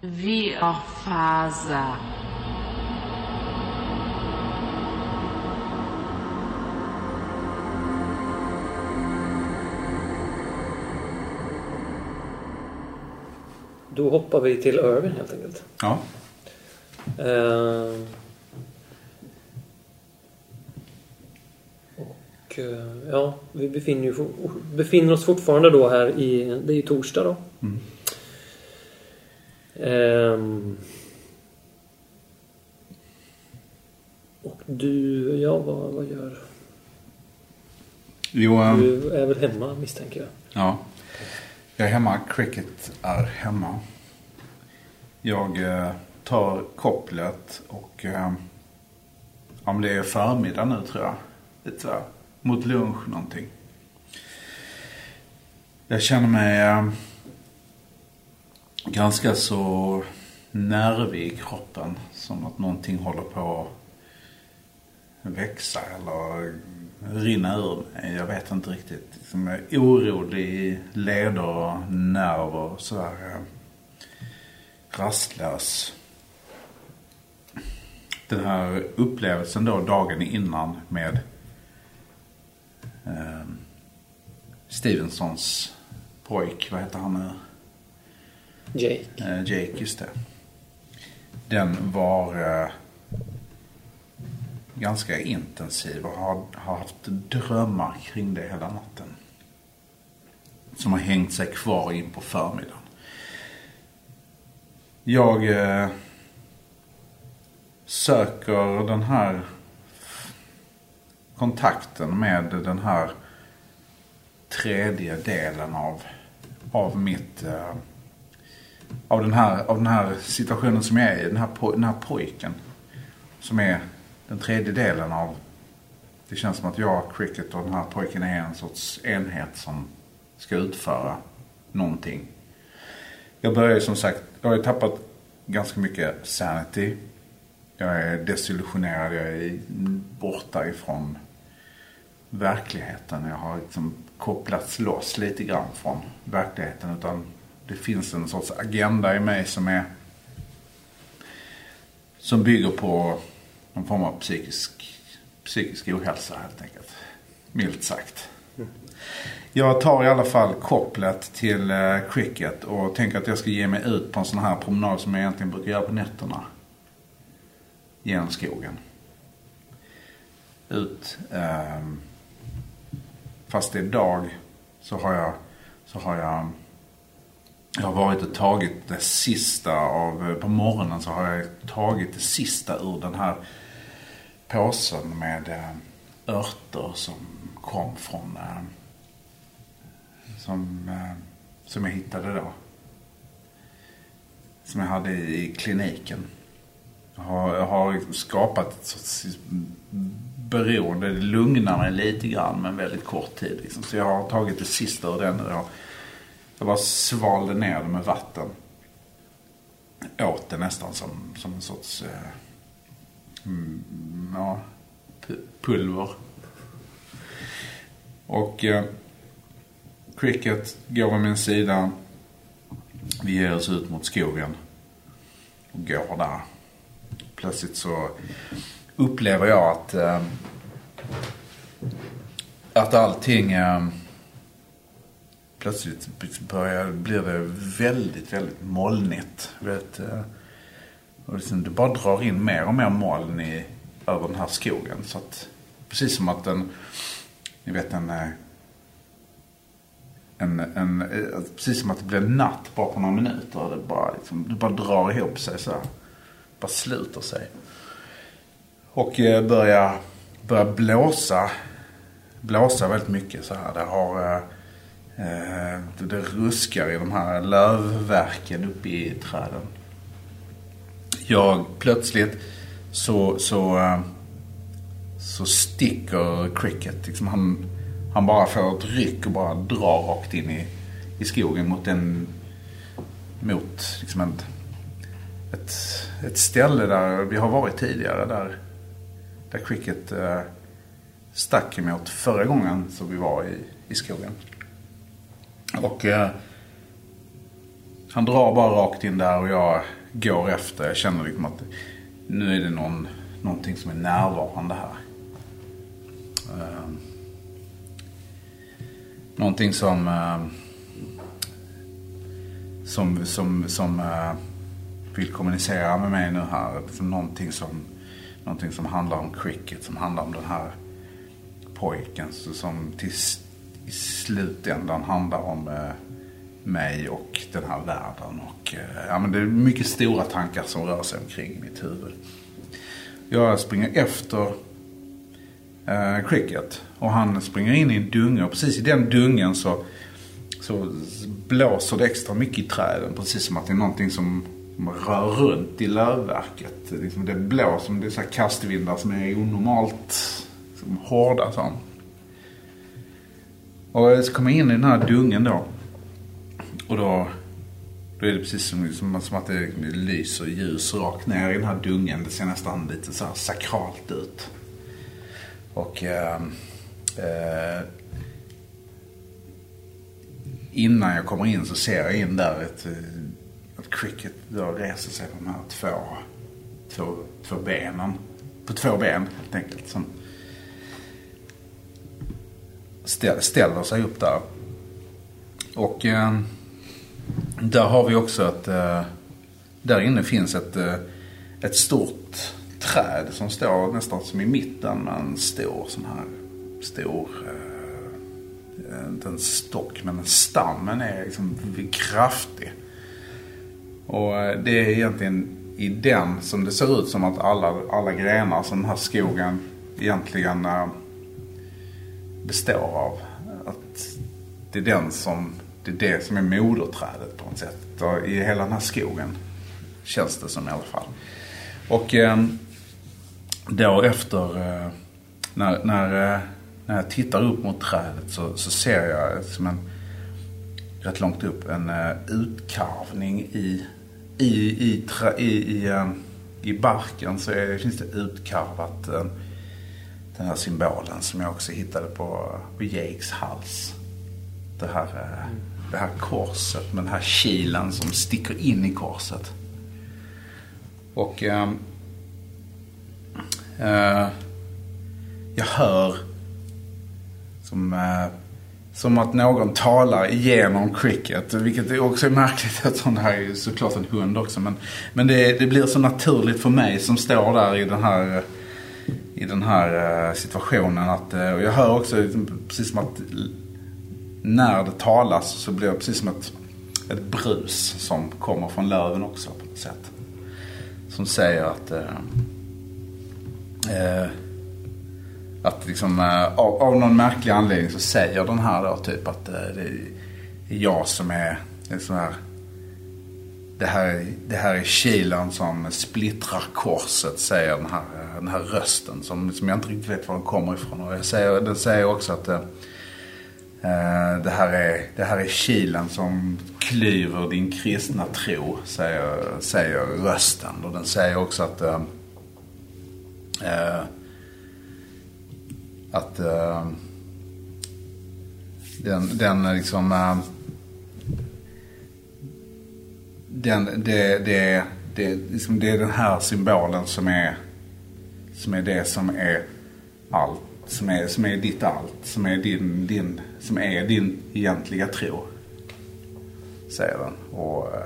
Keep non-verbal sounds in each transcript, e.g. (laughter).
Viorfaza. Då hoppar vi till Irvin helt enkelt. Ja. Eh, och eh, ja, vi befinner, ju, befinner oss fortfarande då här i... Det är ju torsdag då. Mm. Ehm, och du, ja vad, vad gör Jo, ehm, du? är väl hemma misstänker jag. ja. Jag är hemma. Cricket är hemma. Jag eh, tar kopplet och... Eh, ja, men det är förmiddag nu tror jag. Lite så här, mot lunch någonting. Jag känner mig eh, ganska så nervig i kroppen. Som att någonting håller på att växa eller rinna ur mig. Jag vet inte riktigt. Liksom, jag är orolig i leder och nerver och sådär. Eh, rastlös. Den här upplevelsen då dagen innan med eh, Stevensons pojk, vad heter han nu? Jake. Eh, Jake, just det. Den var eh, ganska intensiv och har, har haft drömmar kring det hela natten. Som har hängt sig kvar in på förmiddagen. Jag eh, söker den här kontakten med den här tredje delen av, av mitt eh, av den, här, av den här situationen som jag är i. Den här, den här pojken. Som är den tredje delen av... Det känns som att jag, Cricket och den här pojken är en sorts enhet som ska utföra någonting. Jag börjar ju som sagt, jag har ju tappat ganska mycket sanity. Jag är desillusionerad, jag är borta ifrån verkligheten. Jag har liksom kopplats loss lite grann från verkligheten. Utan det finns en sorts agenda i mig som är som bygger på någon form av psykisk, psykisk ohälsa helt enkelt. Milt sagt. Jag tar i alla fall kopplet till eh, cricket och tänker att jag ska ge mig ut på en sån här promenad som jag egentligen brukar göra på nätterna. Genom skogen. Ut. Ehm, fast det är dag så har jag, så har jag jag har varit och tagit det sista av, på morgonen så har jag tagit det sista ur den här påsen med eh, örter som kom från, eh, som, eh, som jag hittade då. Som jag hade i, kliniken. Jag har, jag har skapat ett sorts beroende. Det lugnar mig lite grann men väldigt kort tid. Liksom. Så jag har tagit det sista ur den. Och jag bara svalde ner det med vatten. Åt det nästan som, som en sorts eh, mm, ja, pulver. Och eh, Cricket går vid min sida. Vi ger oss ut mot skogen. Och går där. Plötsligt så upplever jag att, eh, att allting eh, plötsligt börjar, blir det väldigt, väldigt molnigt. Vet, eh, och liksom det bara drar in mer och mer moln i, över den här skogen. Så att, precis som att den, ni vet en, eh, en, en, eh, precis som att det blir natt bara på några minuter. Det bara, liksom, det bara drar ihop sig så här. Bara sluter sig. Och börjar, börjar blåsa. Blåsa väldigt mycket så här. Det har... Eh, det, ruskar i de här lövverken uppe i träden. Jag plötsligt så, så, eh, så sticker Cricket. Liksom han, han bara får ett ryck och bara drar rakt in i, i skogen mot en... Mot liksom en, ett, ett ställe där vi har varit tidigare. Där, där Cricket eh, stack emot förra gången som vi var i, i skogen. Och eh, han drar bara rakt in där och jag går efter. Jag känner liksom att nu är det någon, någonting som är närvarande här. Eh, någonting som... eh, som, som, som eh, vill kommunicera med mig nu här. Någonting som, någonting som handlar om cricket. Som handlar om den här pojken. Som till, slutändan handlar om eh, mig och den här världen. Och, eh, ja, men det är mycket stora tankar som rör sig omkring i mitt huvud. Jag springer efter eh, cricket. Och han springer in i en dunge. Och precis i den dungen så, så blåser det extra mycket i träden. Precis som att det är någonting som rör runt i lövverket. Liksom det blåser, det är så här kastvindar som är onormalt som hårda. Sånt. Och så kommer jag in i den här dungen då. Och då, då är det precis som, som, som att det lyser ljus rakt ner i den här dungen. Det ser nästan lite så här sakralt ut. Och eh, eh, innan jag kommer in så ser jag in där ett, eh, att cricket då reser sig på de här två, två, två benen. På två ben helt enkelt. Som ställer sig upp där. Och eh, där har vi också att eh, där inne finns ett, eh, ett stort träd som står nästan som i mitten med en stor sån här stor eh, eh inte en stock men stammen är liksom kraftig. Och eh, det är egentligen i den som det ser ut som att alla, alla grenar som den här skogen egentligen eh, består av. Att det är den som, det är det som är moderträdet på något sätt. Och I hela den här skogen. Känns det som i alla fall. Och ehm, då efter, eh, när, när, eh, när jag tittar upp mot trädet så, så ser jag som en, rätt långt upp, en eh, utkarvning i i, i, tra, i, i, i barken så är, finns det utkarvat den här symbolen som jag också hittade på, på Jakes hals. Det här, uh, mm. det här korset med den här kilen som sticker in i korset. Och um, uh, jag hör som uh, som att någon talar igenom cricket. Vilket också är märkligt eftersom det här är såklart en hund också. Men, men det, det, blir så naturligt för mig som står där i den här, i den här eh, situationen. Att, eh, och jag hör också liksom, precis som att när det talas så blir det precis som ett, ett brus som kommer från löven också på något sätt. Som säger att eh, eh, att liksom, eh, av, av någon märklig anledning så säger den här då typ att eh, det är jag som är, liksom, är sån här det här, det här är kilen som splittrar korset, säger den här, den här rösten som, som jag inte riktigt vet var den kommer ifrån. Och jag säger, den säger också att eh, eh det, här är, det här är kilen som klyver din kristna tro, säger, säger rösten. Och den säger också att eh, eh att uh, den, den liksom... Uh, den, det, det, det, liksom det är den här symbolen som är, som är det som är allt. Som är, som är ditt allt. Som är din, din, som är din egentliga tro. Säger den. Och, uh,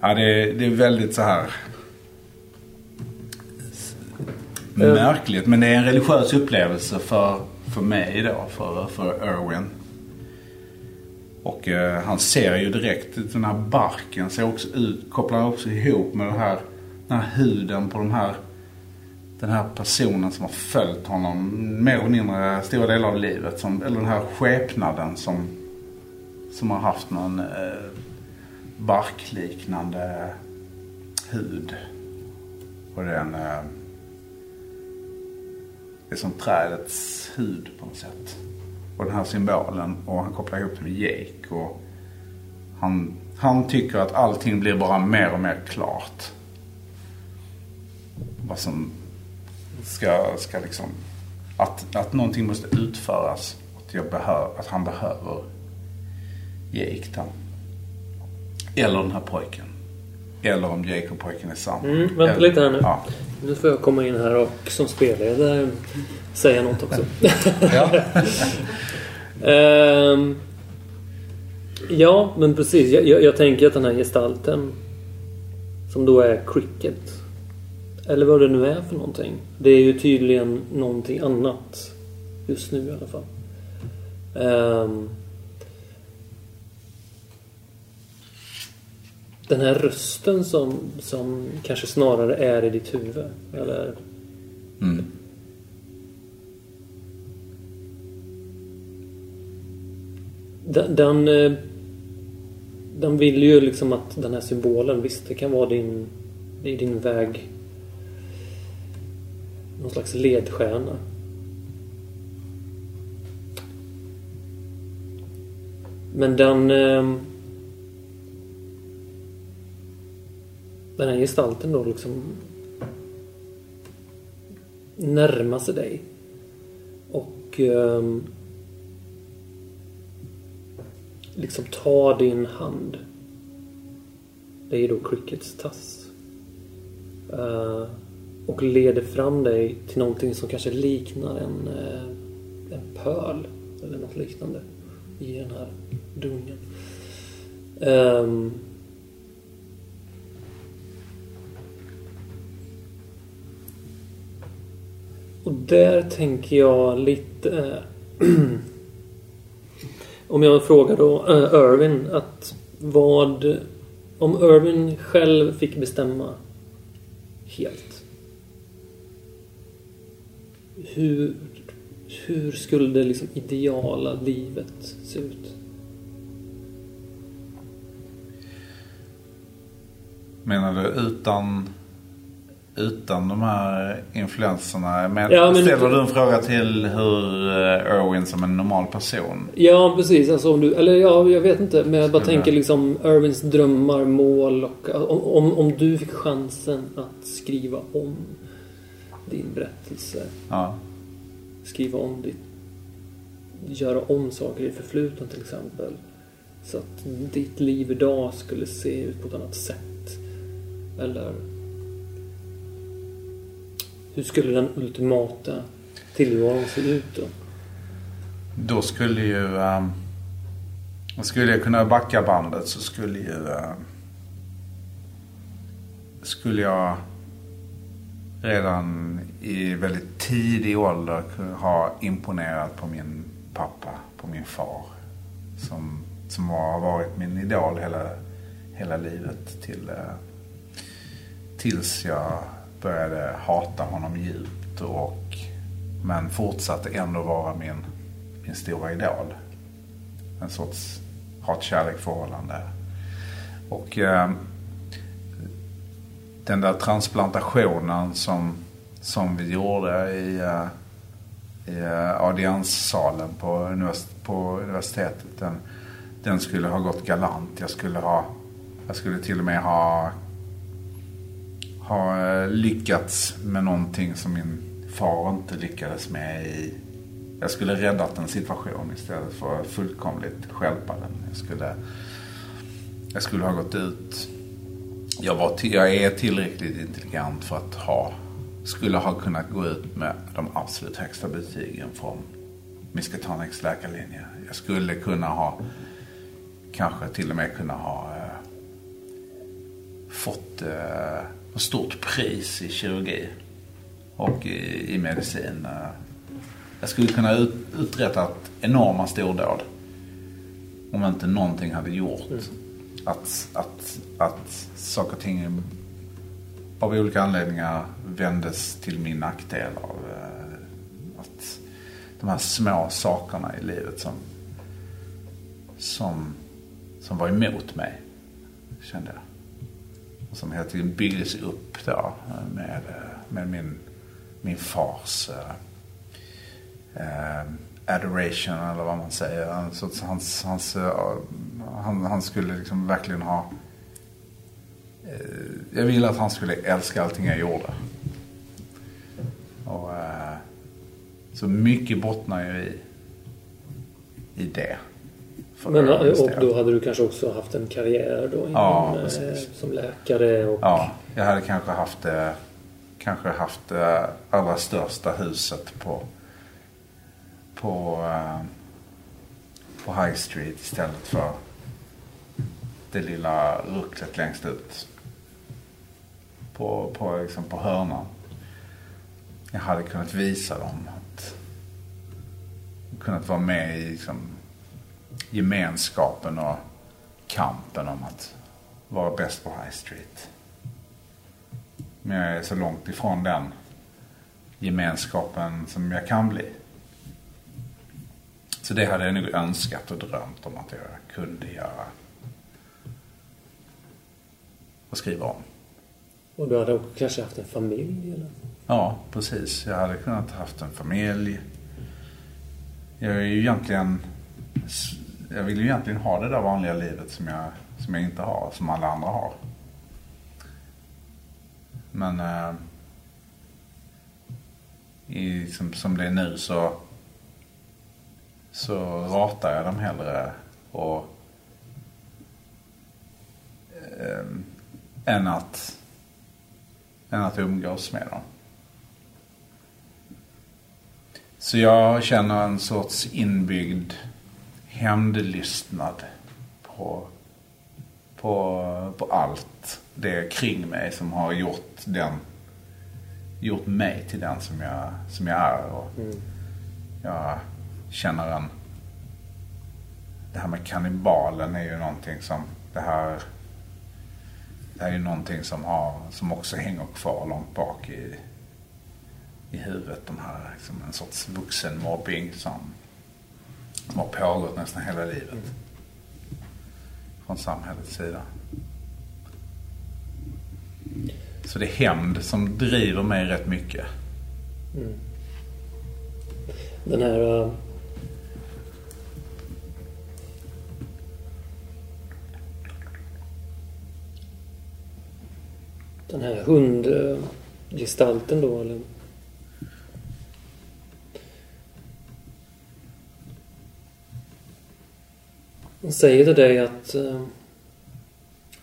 ja, det, det är väldigt så här märkligt. Men det är en religiös upplevelse för, för mig då, för, för Erwin. Och eh, han ser ju direkt, den här barken ser också ut, kopplar också ihop med den här, den här huden på de här, den här personen som har följt honom mer eller mindre stora delar av livet. Som, eller den här skepnaden som, som har haft någon eh, barkliknande hud. Och den eh, det är som trädets hud på något sätt. Och den här symbolen och han kopplar ihop det med Jake. Och han, han tycker att allting blir bara mer och mer klart. Vad som ska, ska liksom... Att, att någonting måste utföras. Att, jag behör, att han behöver Jake då. Eller den här pojken. Eller om Jake och pojken är samma. Mm, vänta Eller- lite här nu. Ja. Nu får jag komma in här och som spelledare säga något också. ja. (laughs) Ehm, ja, men precis. Jag, jag, jag tänker att den här gestalten som då är Cricket. Eller vad det nu är för någonting. Det är ju tydligen någonting annat. Just nu i alla fall. Ehm, den här rösten som, som kanske snarare är i ditt huvud. Eller Mm. Den, den, eh, den vill ju liksom att den här symbolen, visst det kan vara din, det är din väg. Någon slags ledstjärna. Men den... Den här gestalten då liksom närmar sig dig. Och eh, liksom tar din hand. Det är då Crickets tass. Eh, och leder fram dig till någonting som kanske liknar en, eh, en pöl. Eller något liknande. I den här dungen. Ehm, och där tänker jag lite... Eh, (clears throat) om jag frågar då äh, Irvin att vad... Om Irvin själv fick bestämma helt. Hur, hur skulle det liksom ideala livet se ut? Menar du utan, utan de här influenserna? Men, Ja, men- ställer du en fråga till hur eh, Irwin som en normal person? Ja, precis. Alltså om du... Eller ja, jag vet inte. Men jag bara Skulle- tänker liksom Irvins drömmar, mål och... Om, om, om du fick chansen att skriva om din berättelse. Ja. skriva om ditt... Göra om saker i förfluten till exempel. Så att ditt liv idag skulle se ut på ett annat sätt. Eller... Hur skulle den ultimata tillvaron se ut då? Då skulle ju... Um, skulle jag kunna backa bandet så skulle ju... eh, skulle jag redan i väldigt tidig ålder ha imponerat på min pappa, på min far. Som, som har varit min idol hela, hela livet till, eh, tills jag började hata honom djupt. Och, men fortsatte ändå vara min, min stora idol. En sorts hat-kärlek-förhållande. Och eh, den där transplantationen som, som vi gjorde i, eh, i eh, audienssalen på, univers- på universitetet. Den, den skulle ha gått galant. Jag skulle ha, jag skulle till och med ha, ha eh, lyckats med någonting som min far inte lyckades med i jag skulle räddat en situation istället för att fullkomligt stjälpa den. Jag skulle, jag skulle ha gått ut. Jag, var till, jag är tillräckligt intelligent för att ha, skulle ha kunnat gå ut med de absolut högsta betygen från Miskatonics läkarlinje. Jag skulle kunna ha, kanske till och med kunna ha eh, fått eh, ett stort pris i kirurgi och i, i medicin. Jag skulle kunna ut, uträttat enorma stordåd. Om inte någonting hade gjort att, att, att saker och ting av olika anledningar vändes till min nackdel. Av, eh, att de här små sakerna i livet som, som, som var emot mig, kände jag. Som hela tiden byggdes upp då med, med min, min fars eh, adoration eller vad man säger. Han- hans, hans, han, han skulle liksom verkligen ha... Eh, jag ville att han skulle älska allting jag gjorde. Och, eh, så mycket bottnar ju i, i det. För Men, ögonens och då hade du kanske också haft en karriär då inom, Ja, eh, precis. som läkare och... Ja, jag hade kanske haft det, kanske haft det allra största huset på, på, eh, på High Street istället för det lilla rucklet längst ut på, på, liksom på hörnan. Jag hade kunnat visa dem att kunnat vara med i liksom, gemenskapen och kampen om att vara bäst på High Street. Men jag är så långt ifrån den gemenskapen som jag kan bli. Så det hade jag nog önskat och drömt om att jag kunde göra. Och skriva om. Och du hade kanske haft en familj eller? Ja, precis. Jag hade kunnat haft en familj. Jag är ju egentligen... Jag vill ju egentligen ha det där vanliga livet som jag, som jag inte har, som alla andra har. Men... Eh, i, som, som det är nu så... Så ratar jag dem hellre och... Eh, än att... Än att umgås med dem. Så jag känner en sorts inbyggd hämndlystnad på, på, på allt det kring mig som har gjort den gjort mig till den som jag, som jag är. Och Jag känner en... Det här med kannibalen är ju någonting som det här... Det här är ju någonting som, har, som också hänger kvar långt bak i, i huvudet. De här, liksom en sorts vuxenmobbing som, som har pågått nästan hela livet. Från samhällets sida. Så det är hämnd som driver mig rätt mycket. Mm. Den här... Uh... Den här hundgestalten då eller? Den säger till dig att... Eh,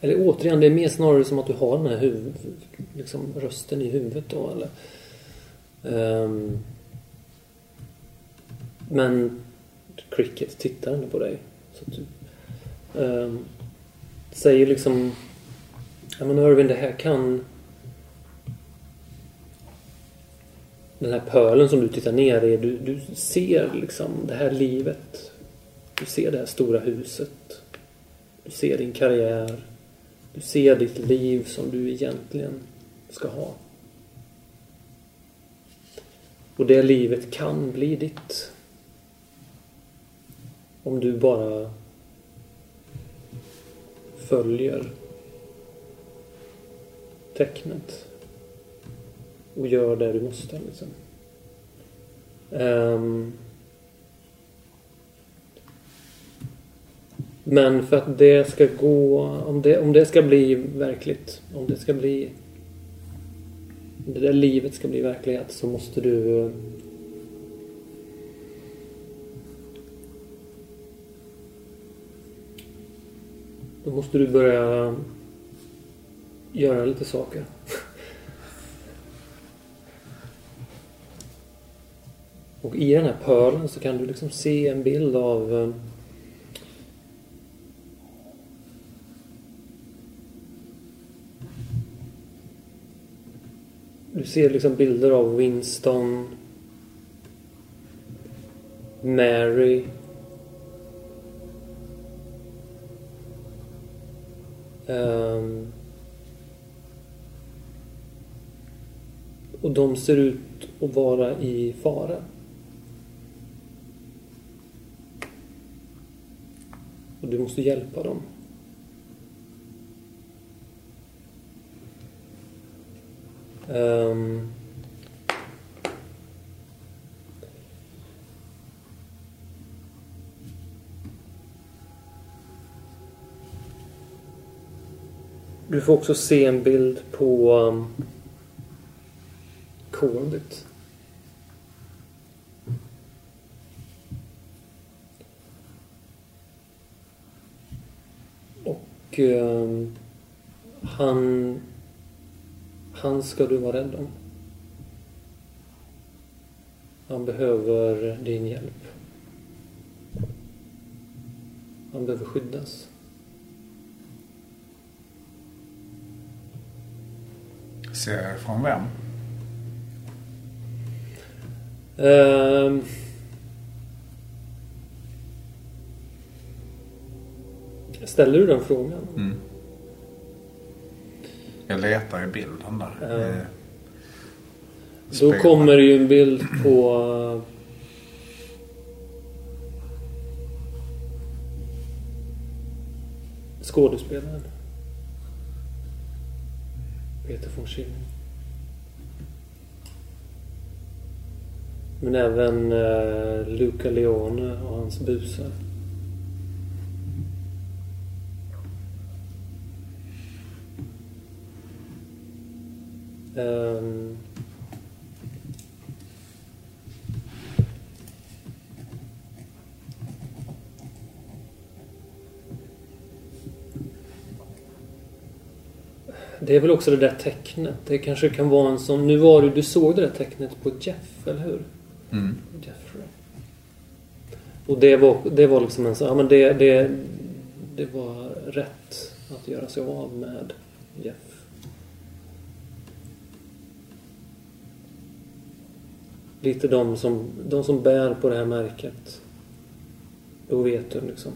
eller återigen, det är mer snarare som att du har den här huvud, liksom rösten i huvudet då eller? Um, men Cricket tittar ändå på dig. Så att du, um, säger liksom... Ja men Irvin, det här kan... Den här pölen som du tittar ner i, du, du ser liksom det här livet. Du ser det här stora huset. Du ser din karriär. Du ser ditt liv som du egentligen ska ha. Och det livet kan bli ditt. Om du bara följer tecknet. Och gör det du måste liksom. Um, men för att det ska gå, om det, om det ska bli verkligt, om det ska bli om det där livet ska bli verklighet så måste du Då måste du börja göra lite saker. (laughs) Och i den här pölen så kan du liksom se en bild av eh, Du ser liksom bilder av Winston Mary um, och de ser ut att vara i fara. Och du måste hjälpa dem. Um, Du får också se en bild på ehm, um, Corbett. Och um, han... Han ska du vara rädd om. Han behöver din hjälp. Han behöver skyddas. Ser från vem? Ehm. Ställer du den frågan? Mm. Jag letar i bilden där. Eh, Då kommer det ju en bild på skådespelaren. Peter von Schilling. Men även eh, Luca Leone och hans busar. Ehm, Det är väl också det där tecknet. Det kanske kan vara en sån... Nu var det, du såg det där tecknet på Jeff, eller hur? Mm. Jeffrey. Och det var, det var liksom en sån... Ja men det, det, det var rätt att göra sig av med Jeff. Lite de som, de som bär på det här märket. Då vet du liksom.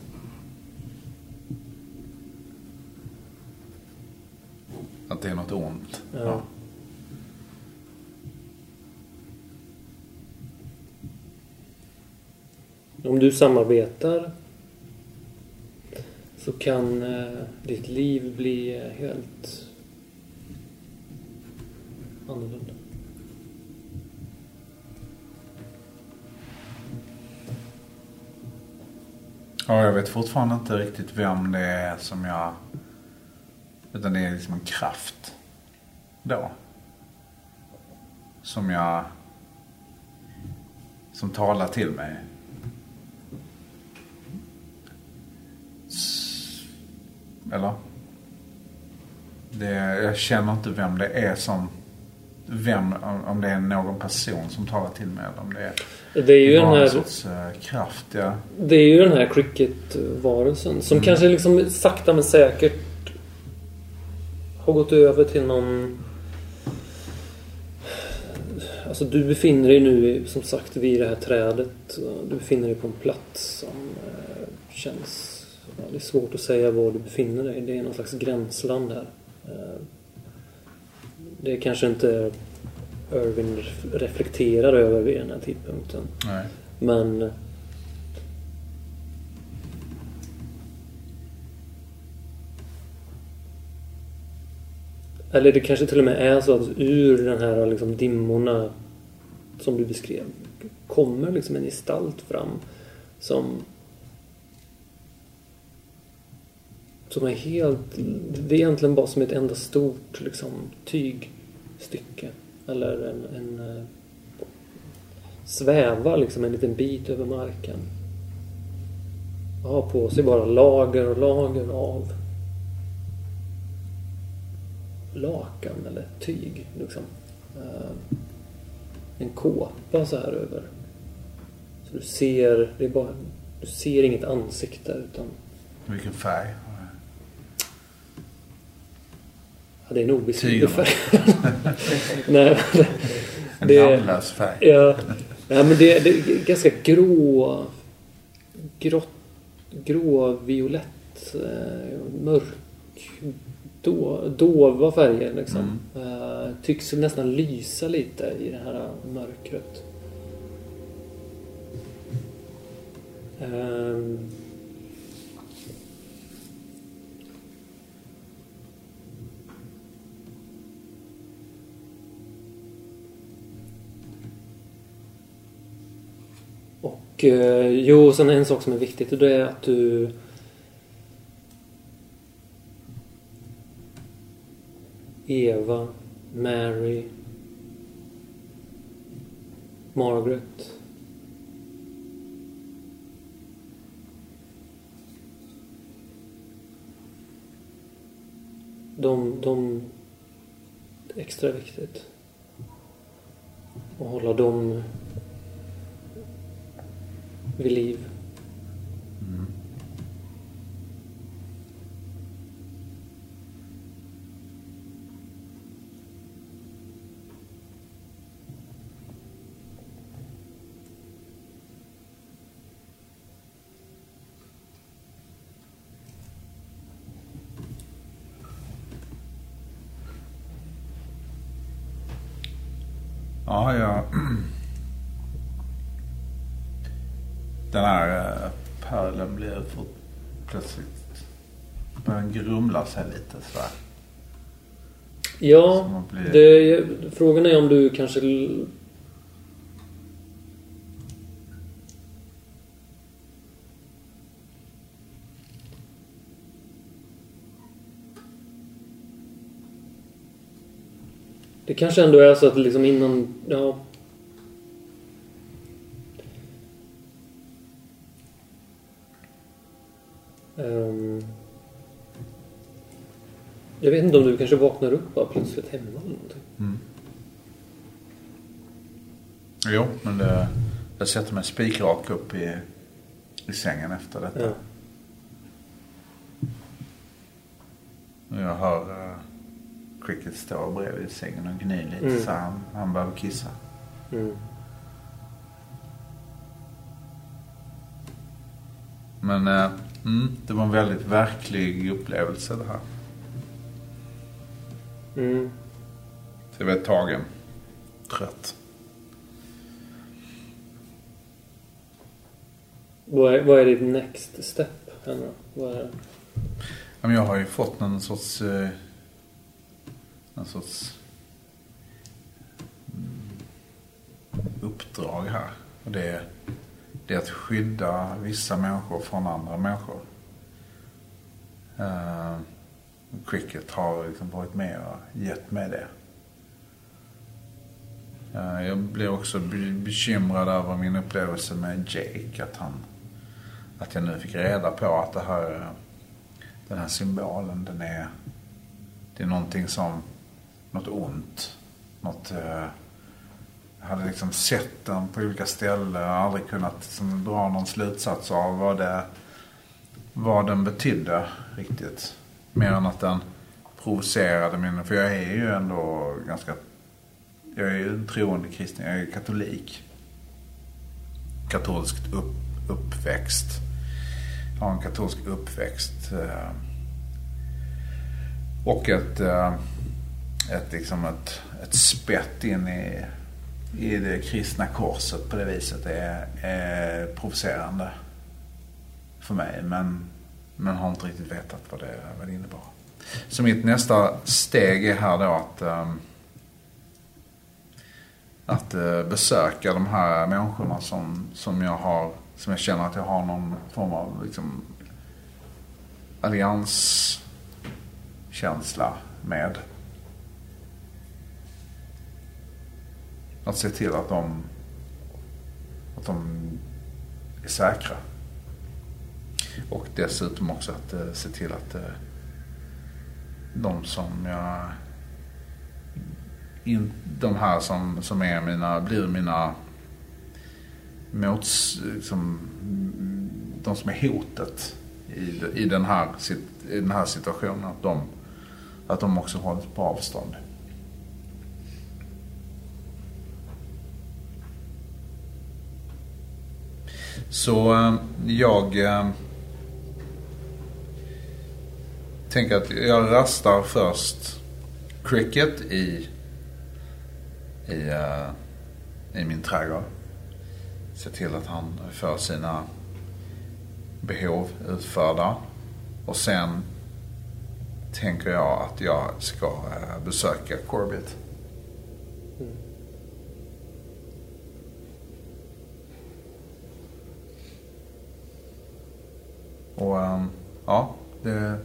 Att det är något ont. Ja. Om du samarbetar så kan eh, ditt liv bli eh, helt annorlunda. Ja, jag vet fortfarande inte riktigt vem det är som jag... Utan det är liksom en kraft. Då. Som jag... Som talar till mig. Eller? Det, jag känner inte vem det är som... Vem, om- det är någon person som talar till mig eller om det är Det är ju den bara en här, sorts eh, kraft. Ja. det är ju den här cricket-varelsen som kanske liksom sakta men säkert har gått över till någon... Alltså du befinner dig nu som sagt vid det här trädet. Du befinner dig på en plats som eh, känns... Ja, det är svårt att säga var du befinner dig. Det är någon slags gränsland här. Det kanske inte Irving reflekterar över vid den här tidpunkten. Nej. Men... Eller det kanske till och med är så att ur den här liksom dimmorna som du beskrev kommer liksom en gestalt fram som som är helt... Det är egentligen bara som ett enda stort liksom, stycke. Eller en, en eh, svävar liksom en liten bit över marken. Och har på sig bara lager och lager av lakan eller tyg. Liksom. Eh, en kåpa så här över. Så du ser, det är bara, du ser inget ansikte utan Vilken färg? Ja, det är en obeskrivlig färg. (laughs) Nej, En namnlös färg. Ja, ja men det, det är ganska grå... Grått, grå, violett, eh, mörk, då, dova färger liksom. Eh, tycks nästan lysa lite i det här mörkret. Ehm. Och eh, jo, sen en sak som är viktigt och det är att du Eva, Mary, Margaret. De, de... Extra viktigt. Och hålla dem vid liv. Ja, jag... Den här eh, pölen blir för plötsligt... Börjar grumla sig lite sådär. Ja, blir- det, frågan är om du kanske... Det kanske ändå är så att liksom innan... Ja. Jag vet inte om du kanske vaknar upp bara plötsligt hemma eller någonting. Jo, men det, jag sätter mig spikrak upp i, i sängen efter detta. Ja. Jag hör uh, Cricket stå bredvid sängen och gny lite Mm. så han, han behöver kissa. Mm. Men eh, mm, det var en väldigt verklig upplevelse det här. Mm. Så jag var tagen. Trött. Vad, är, vad är ditt next step? här nu? Vad är, jag har ju fått någon sorts... Eh, någon sorts... mm, uppdrag här. Och det är, det är att skydda vissa människor från andra människor. Eh, Cricket har liksom varit med och gett mig det. Eh, jag blev också bekymrad över min upplevelse med Jake. Att, han, att jag nu fick reda på att det här, den här symbolen, den är, det är någonting som, något ont. Något, eh, jag hade liksom sett den på olika ställen. och aldrig kunnat liksom, dra någon slutsats av vad, det, vad den betydde riktigt. Mer än att den provocerade min... För jag är ju ändå ganska... Jag är ju en troende kristen. Jag är katolik. Katolskt upp, uppväxt. Jag har en katolsk uppväxt. Eh, och ett, eh, ett, liksom ett, ett spett in i, i det kristna korset på det viset är, är provocerande för mig. Men, men har inte riktigt vetat vad det, vad det innebar. Så mitt nästa steg är här då att, um, att uh, besöka de här människorna som, som jag har, som jag känner att jag har någon form av liksom, allianskänsla med. Att se till att de, att de är säkra. Och dessutom också att eh, se till att eh, de som jag... In, de här som, som är mina, blir mina mots... Liksom, de som är hotet i, i, den här, i den här situationen. Att de, att de också hålls på avstånd. Så eh, jag eh, tänker att jag rastar först cricket i, i, eh, i min trädgård. Se till att han får sina behov utförda. Och sen tänker jag att jag ska eh, besöka Corbett. Mm. Och eh, ja, det...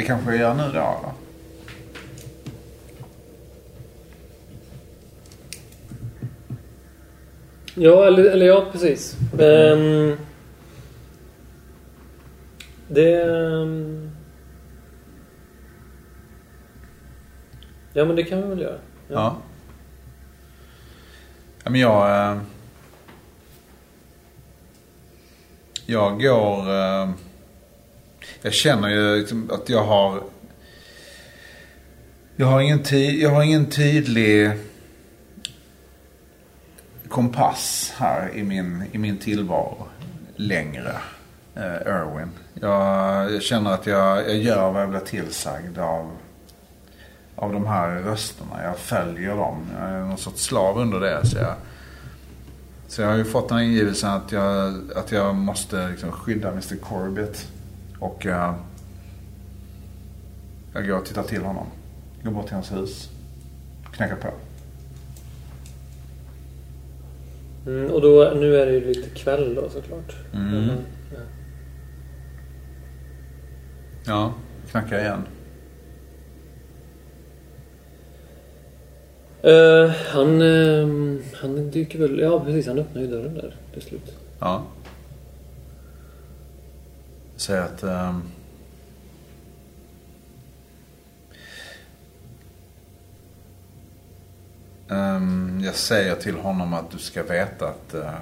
Det kanske jag gör nu då eller? Ja, eller, eller ja, precis. Um, det... Um, ja, men det kan vi väl göra. Ja. ja. ja men jag... Ehm, jag går... Jag känner ju liksom att jag har... Jag har ingen, ty, jag har ingen tydlig kompass här i min, i min tillvaro längre. Eh, Jag, jag känner att jag, jag gör vad jag blir tillsagd av av de här rösterna. Jag följer dem. Jag är någon sorts slav under det. Så jag, så jag har ju fått den här ingivelsen att jag, att jag måste liksom skydda Mr Corbett. Och uh, jag går och tittar till honom. Går bort till hans hus. Knackar på. Mm, och då, nu är det ju lite kväll då såklart. Mm. ja. Ja, knackar igen. Eh, han, uh, han dyker väl... Ja, precis. Han öppnar ju dörren där till slut. Ja. Säger att... Um, um, jag säger till honom att du ska veta att uh,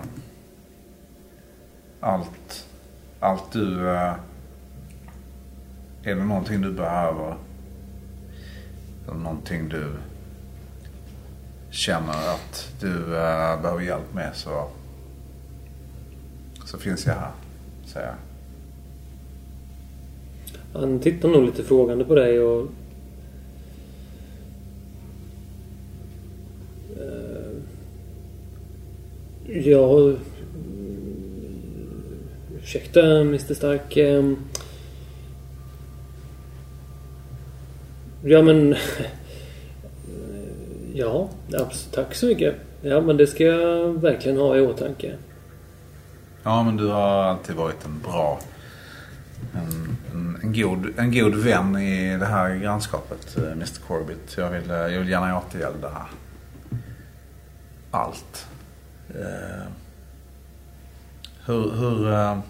allt, allt du... Uh, är det någonting du behöver? Eller någonting du känner att du uh, behöver hjälp med så, så finns jag här, säger jag. Han tittar nog lite frågande på dig och... Eh, ja... Ursäkta, Mr Stark. Eh, ja, men... (laughs) Ja, absolut. tack så mycket. Ja, men det ska jag verkligen ha i åtanke. Ja, men du har alltid varit en bra... En, en, en, god, en god vän i det här grannskapet, eh, Mr Corbett. Jag vill, eh, jag vill gärna återgälda allt. Eh, hur... hur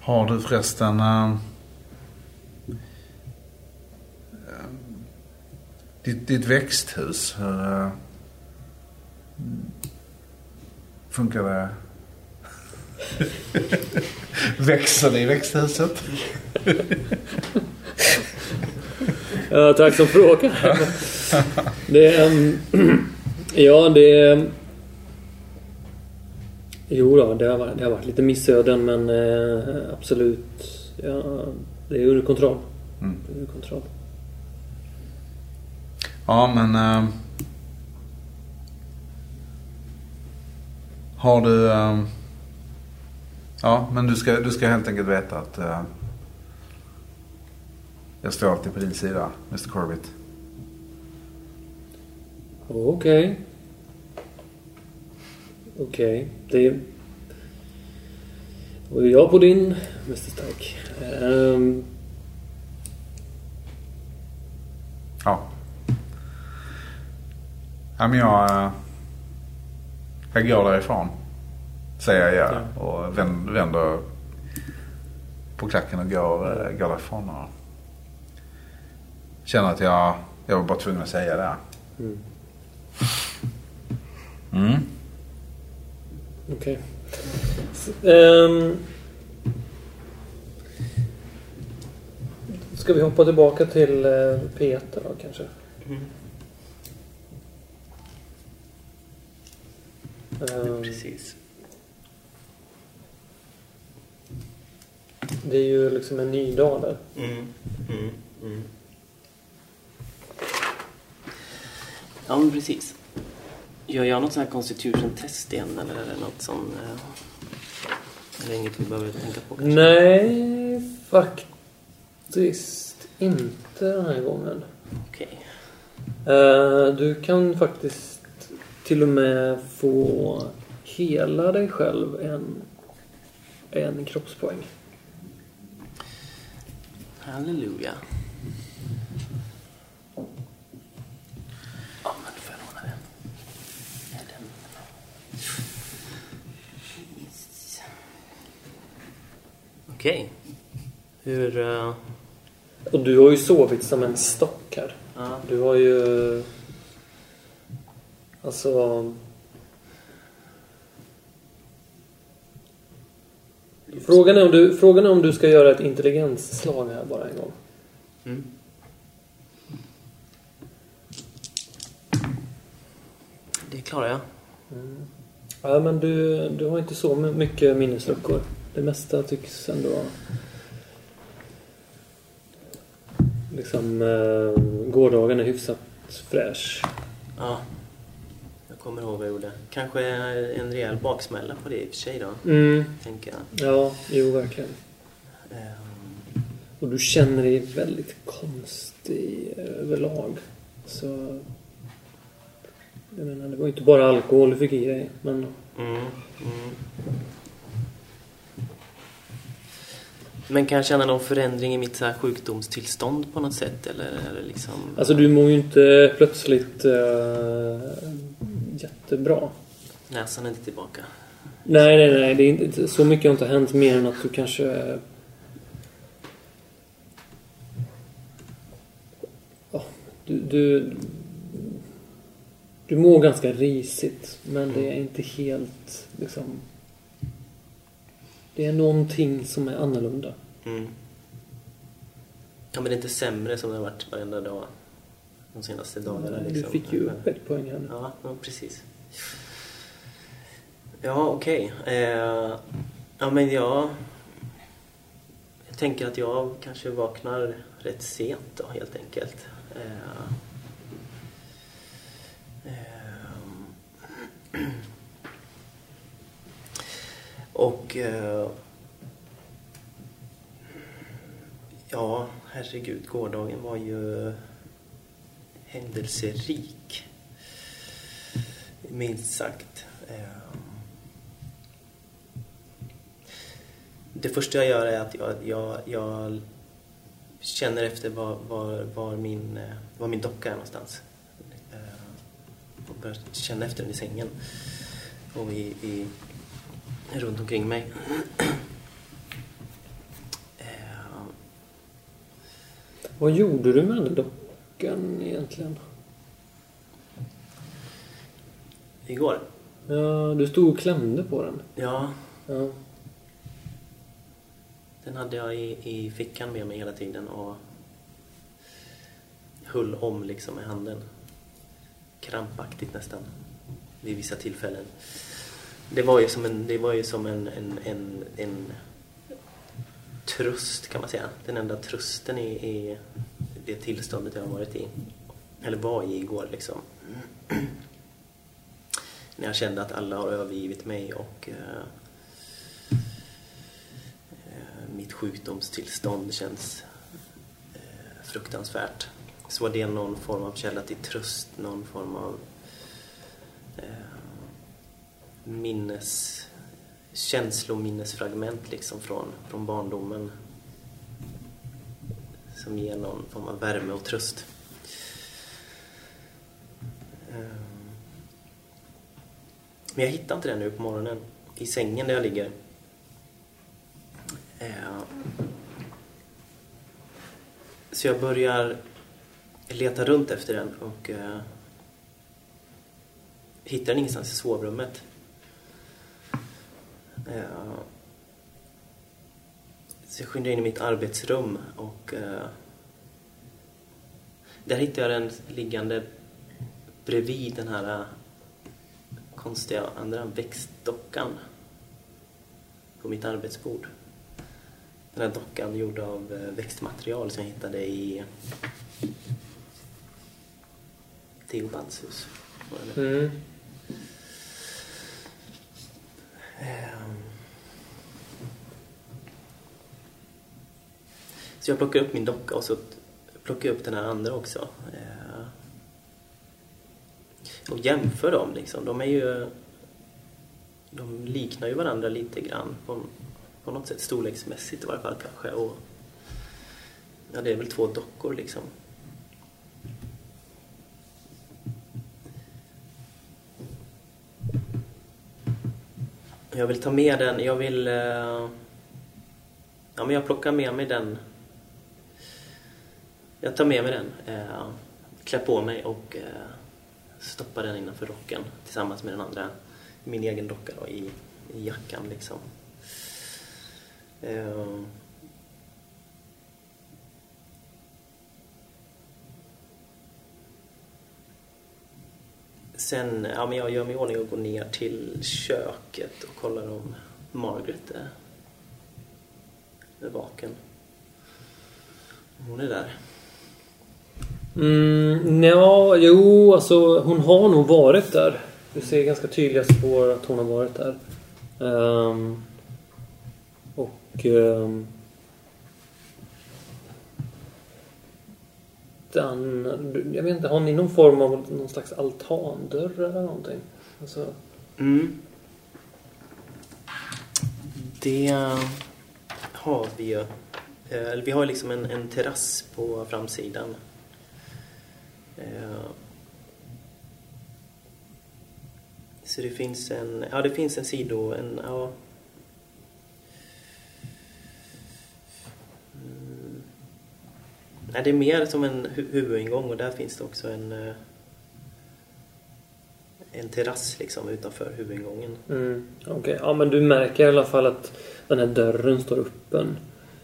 har du förresten... Eh, ditt, ditt växthus, hur funkar det? (laughs) Växer det i växthuset? ja, tack som frågar. det är... (clears throat) Ja, det är... Jo då, det har, det har varit lite missöden men eh, absolut. Ja, det är under kontroll. Mm. Under kontroll. Ja, men... Uh, har du... Uh, ja, men du ska, du ska helt enkelt veta att... Uh, jag står alltid på din sida, Mr Corbett. Okej. Okay. Okej. Okay. Det... Och jag på din, Mr Stark. Um... Ja. Ja, men jag... Jag går därifrån. Säger jag ja. Och vänder på klacken och går, går därifrån. Och känner att jag, jag var bara tvungen att säga det. Mm. Mm. Okej. Okay. Um, ska vi hoppa tillbaka till uh, Peter då kanske? Mm. Um, Precis. Det är ju liksom en ny dag där. Mm, mm, mm. Ja, men precis. Gör jag något sånt här constitution test igen eller är det något som... Eh, är det inget vi behöver tänka på kanske? Nej, faktiskt inte den här gången. Okej. Okay. Uh, du kan faktiskt till och med få hela dig själv en, en kroppspoäng. Halleluja. Ja, men då får jag låna den. den. Okej. Hur... Uh... Och du har ju sovit som en stock här. Ja. Du har ju... Alltså... Frågan är, om du, frågan är om du ska göra ett intelligensslag här bara en gång. Mm. Det klarar jag. Ja, men du, du har inte så mycket minnesluckor. Det mesta tycks ändå... Liksom, eh, gårdagen är hyfsat fräsch. Ja. Kommer ihåg vad jag gjorde. Kanske en rejäl baksmälla på det i och för sig då. Mm, Tänker jag. ja, jo verkligen. Ehm, Och du känner dig väldigt konstig överlag. Så... Jag menar, det var ju inte bara alkohol du fick i dig. Men Mm, mm. Men kan jag känna någon förändring i mitt så här sjukdomstillstånd på något sätt? Eller det liksom... alltså du mår ju inte plötsligt uh, jättebra. Näsan är inte tillbaka. Nej, nej, nej. Det är inte, så mycket har inte hänt mer än att du kanske... Ja, du, du... Du mår ganska risigt, men det är inte helt liksom... Det är någonting som är annorlunda. Mm. Ja, men det är inte sämre som det har varit varenda dag de senaste dagarna. Du Liksom. fick ju upp ett poäng här nu. Ja, ja precis. Ja, okej. Eh, ja, men jag... Jag tänker att jag kanske vaknar rätt sent då, helt enkelt. Eh, ehm. och... Eh, ja, herregud. Gårdagen var ju händelserik. Minst sagt. Ehm. Det första jag gör är att jag, jag, jag känner efter var, var, var, min, eh, var min docka är någonstans. Ehm, och börjar känna efter den i sängen. Och i, i, runt omkring mig. (clears throat) Ehm. Vad gjorde du med den där dockan egentligen? Igår? Ja, du stod och klämde på den. Ja, Ja. Den hade jag i, i fickan med mig hela tiden och höll om liksom med handen. Krampaktigt nästan. Vid vissa tillfällen. Det var ju som en, det var ju som en, en, en, en tröst kan man säga. Den enda trösten i, i det tillståndet jag har varit i. Eller var i igår liksom. När jag kände att alla har övergivit mig och eh, eh, mitt sjukdomstillstånd känns eh, fruktansvärt. Så var det någon form av källa till tröst, någon form av eh, minnes, känslominnesfragment liksom från, från barndomen Liksom som ger någon form av värme och tröst. Ehm. Men jag hittar inte den nu på morgonen i sängen där jag ligger. Ehm. Så jag börjar leta runt efter den och eh, hittar den ingenstans i sovrummet. Ehm. Så jag skyndar in i mitt arbetsrum och eh, där hittar jag den liggande bredvid den här eh, konstiga andra växtdockan på mitt arbetsbord. Den här dockan gjord av eh, växtmaterial som jag hittade i Theobalds hus. Mm. Ehm. Så jag plockar upp min docka och så plockar jag upp den här andra också. Eh, och jämför dem liksom. De är ju... De liknar ju varandra lite grann på, på något sätt storleksmässigt i varje fall kanske. Och, ja, det är väl två dockor liksom. Jag vill ta med den, jag vill... Eh, ja, men jag plockar med mig den jag tar med mig den, eh, klär på mig och eh, stoppar den innanför rocken tillsammans med den andra, min egen docka då, i, i jackan liksom. Eh, Sen, ja men jag gör mig i ordning och går ner till köket och kollar om Margaret är, är vaken. Hon är där. Mm, ja, jo, alltså hon har nog varit där. Du ser ganska tydliga spår att hon har varit där. Um, och... Um, den, jag vet inte, har ni någon form av någon slags altandörr eller någonting? Alltså, Mm. Det har vi ju. Eh, vi har liksom en, en terrass på framsidan. Eh, så det finns en, ja det finns en sido, en, ja. Mm. Nej, det är mer som en hu- huvudingång och där finns det också en eh, en terrass liksom utanför huvudingången. mm, Okej, ja men du märker i alla fall att den här dörren står öppen.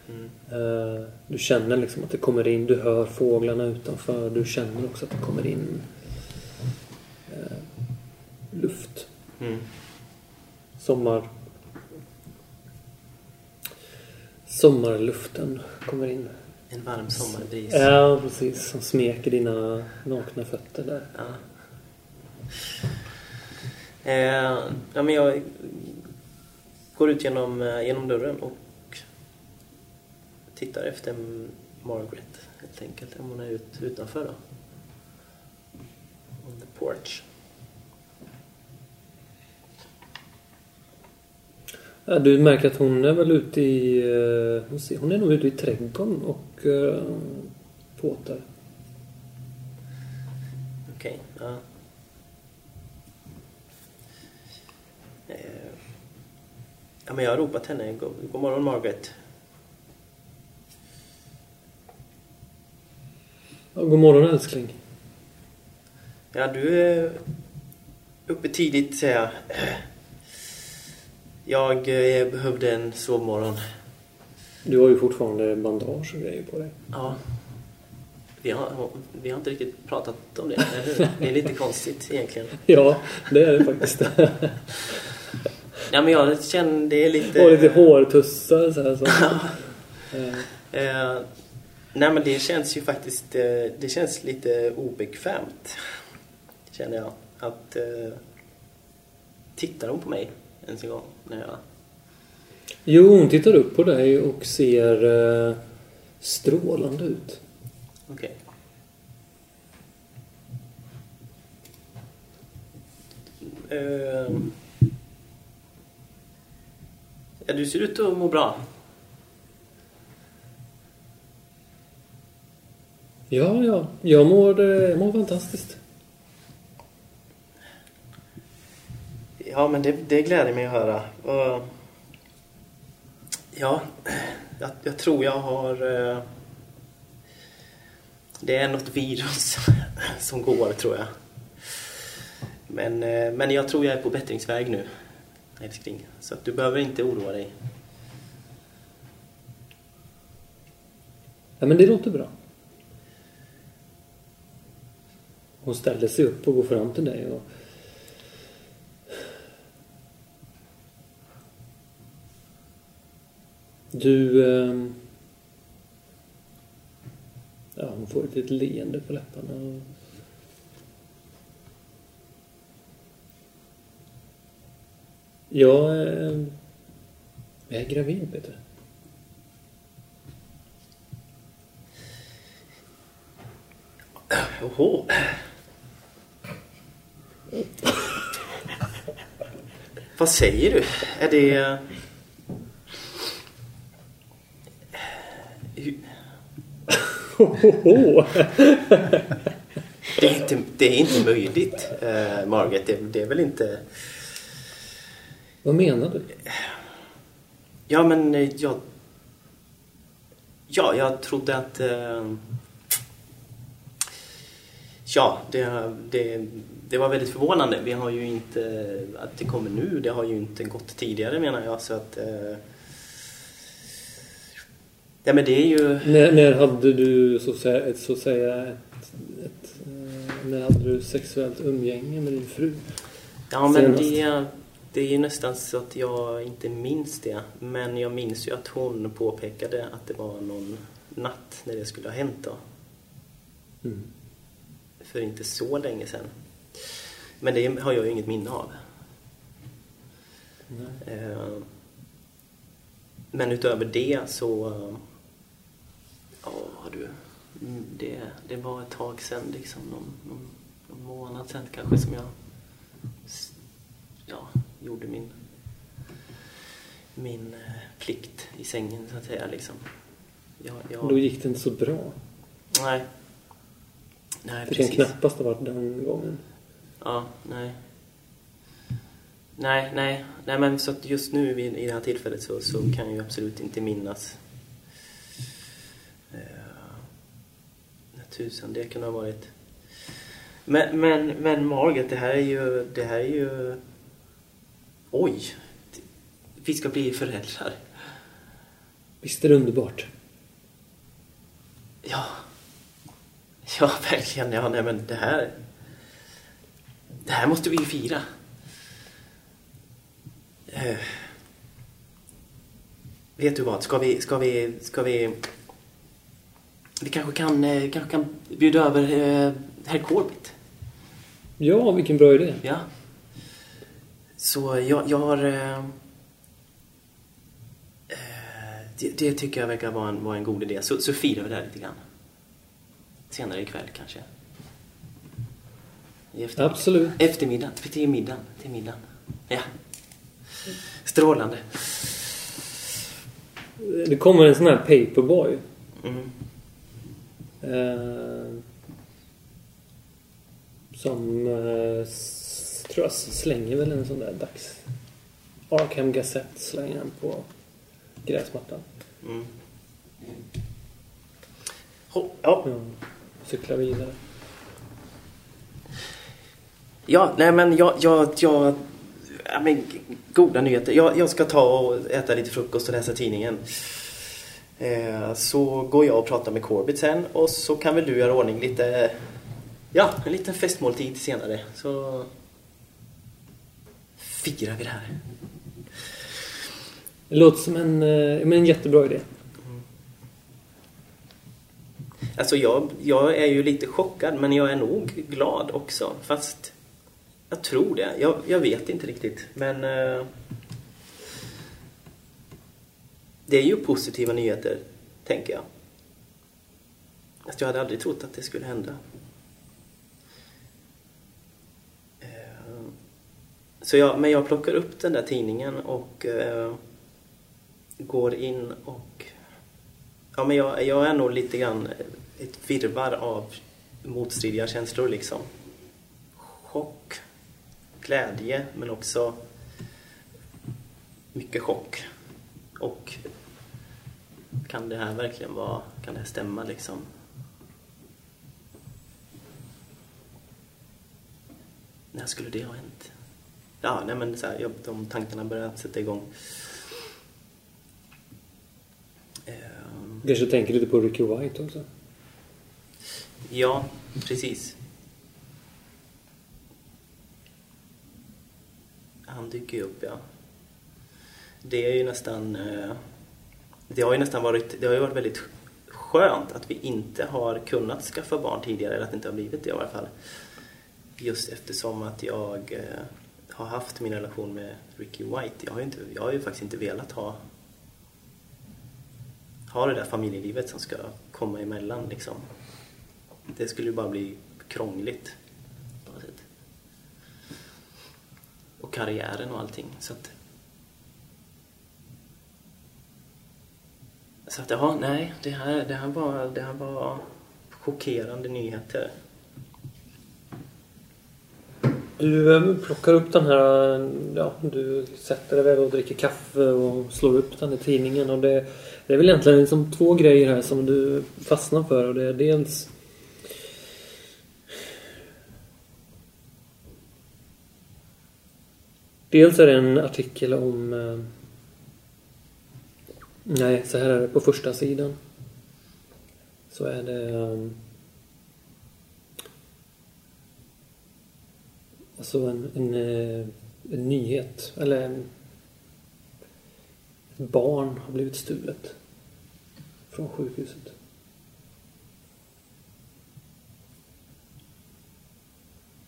Mm. Eh, Du känner liksom att det kommer in, du hör fåglarna utanför. Du känner också att det kommer in eh, luft. Mm. Sommar... Sommarluften kommer in. En varm sommarbris. Ja, precis. Som smeker dina nakna fötter där. Ja. Eh, ja, men jag går ut genom, eh, genom dörren och tittar efter Margaret helt enkelt. Om hon är ut, utanför då. On the porch. Ja, du märker att hon är väl ute i... eh, Hon, ser, hon är nog ute i trädgården och uh, påtar. Okej, ja. Eh, ja, men jag har ropat henne. God, god morgon Margaret. God morgon älskling. Ja, du är uppe tidigt säger jag. Jag eh, behövde en sovmorgon. Du har ju fortfarande bandage och grejer på dig. Ja. Vi har, vi har inte riktigt pratat om det, eller hur? Det är lite konstigt egentligen. (laughs) Ja, det är det faktiskt. (laughs) Ja, men jag känner det är lite... Och lite hårtussar så här. Så. (laughs) Eh, Eh, nej, men det känns ju faktiskt... Eh, det känns lite obekvämt, känner jag. Att... Eh, tittar hon på mig ens en gång? När jag, Jo, hon tittar upp på dig och ser eh, strålande ut. Okej. Ehm. Ja, du ser ut att må bra. Ja, ja. Jag mår, eh, jag mår fantastiskt. Ja, men det, det gläder mig att höra. Ja, jag, jag tror jag har... eh, Det är något virus (laughs) som går, tror jag. Men, eh, men jag tror jag är på bättringsväg nu, älskling. Så att du behöver inte oroa dig. Ja, men det låter bra. Hon ställde sig upp och går fram till dig och... Du... Eh... Ja, hon får ett litet leende på läpparna. och- Jag... eh... Jag är gravid, Peter. Oho. Vad säger du? Är det... Det är inte, det är inte möjligt, eh, Margaret. Det, det är väl inte... Vad menar du? Ja, men eh, jag... Ja, jag trodde att... Eh, Ja, det, det, det var väldigt förvånande. Vi har ju inte, att det kommer nu, det har ju inte gått tidigare menar jag. Så att, eh, ja men det är ju... När, när hade du så att säga, ett, så att säga ett, ett, eh, när hade du sexuellt umgänge med din fru? Ja men senast? det, det är ju nästan så att jag inte minns det. Men jag minns ju att hon påpekade att det var någon natt när det skulle ha hänt då. Mm. För inte så länge sedan. Men det har jag ju inget minne av. Eh, Men utöver det så... Ja, du. mm, Det, det var ett tag sedan, liksom någon, någon, någon månad sedan kanske som jag ja, gjorde min, min eh, plikt i sängen så att säga. Liksom. Jag, jag, Då gick det inte så bra. nej. Nej, Det kan precis. knappast ha varit den gången. Ja, nej. Nej, nej. Nej, men så att just nu vid- i det här tillfället så, så kan jag ju absolut inte minnas. Eh, när tusan det kunde ha varit. Men, men, men Margaret, det här är ju... Det här är ju... Oj! Vi ska bli föräldrar. Visst är det underbart? Ja. Ja, verkligen. Ja, nej men det här... Det här måste vi ju fira. Eh, vet du vad? Ska vi... Ska vi... Ska vi... Vi kanske kan, eh, kanske kan bjuda över eh, herr Corbett. Ja, vilken bra idé. Ja. Så jag, jag har... Eh, eh, det, det tycker jag verkar vara en, vara en god idé. Så, så firar vi det här lite grann. Senare ikväll kanske. I eftermiddag. Absolut. Eftermiddag. Till middagen. Till middagen. Ja. Strålande. Det kommer en sån här paperboy. Mm. Eh, som eh, tror jag slänger väl en sån där dags... Arkham Gazette slänger han på gräsmattan. Mm. Ho- Ja. Ja, cyklar vidare. Ja, nej men jag, jag, jag ja, men, goda nyheter. Jag, jag ska ta och äta lite frukost och läsa tidningen. Eh, så går jag och pratar med Corbett sen och så kan väl du göra ordning lite, ja, en liten festmåltid senare. Så firar vi det här. Det låter som en, eh, men en jättebra idé. Alltså jag, jag är ju lite chockad men jag är nog glad också. Fast jag tror det. Jag, jag vet inte riktigt. Men eh, det är ju positiva nyheter, tänker jag. Fast jag hade aldrig trott att det skulle hända. Eh, så jag, men jag plockar upp den där tidningen och eh, går in och Ja, men jag, jag är nog lite grann eh, ett virvar av motstridiga känslor liksom. Chock, glädje, men också mycket chock. Och kan det här verkligen vara, kan det här stämma liksom? När skulle det ha hänt? Ja, nej men så här, jag, de tankarna börjar sätta igång. Ehm, kanske tänker lite på Ricky White också? Ja, precis. Dyker ju upp, ja. Det är ju nästan... Eh, det har ju nästan varit... Det har ju varit väldigt skönt att vi inte har kunnat skaffa barn tidigare, eller att det inte har blivit det i alla fall. Just eftersom att jag eh, har haft min relation med Ricky White. Jag har ju, inte, jag har ju faktiskt inte velat ha ha det där familjelivet som ska komma emellan liksom. Det skulle ju bara bli krångligt på något sätt. Och karriären och allting. Så att... Så att, ja, nej, det här, det här, var, det här var chockerande nyheter. Du ehm, plockar upp den här... Ja, du sätter dig väl och dricker kaffe och slår upp den i tidningen. Och det, det är väl egentligen liksom två grejer här som du fastnar för. Och det är dels... Dels är det en artikel om... Eh, nej, så här är det på första sidan. Så är det... Eh, alltså en, en, eh, en nyhet. Eller en... Ett barn har blivit stulet. Från sjukhuset.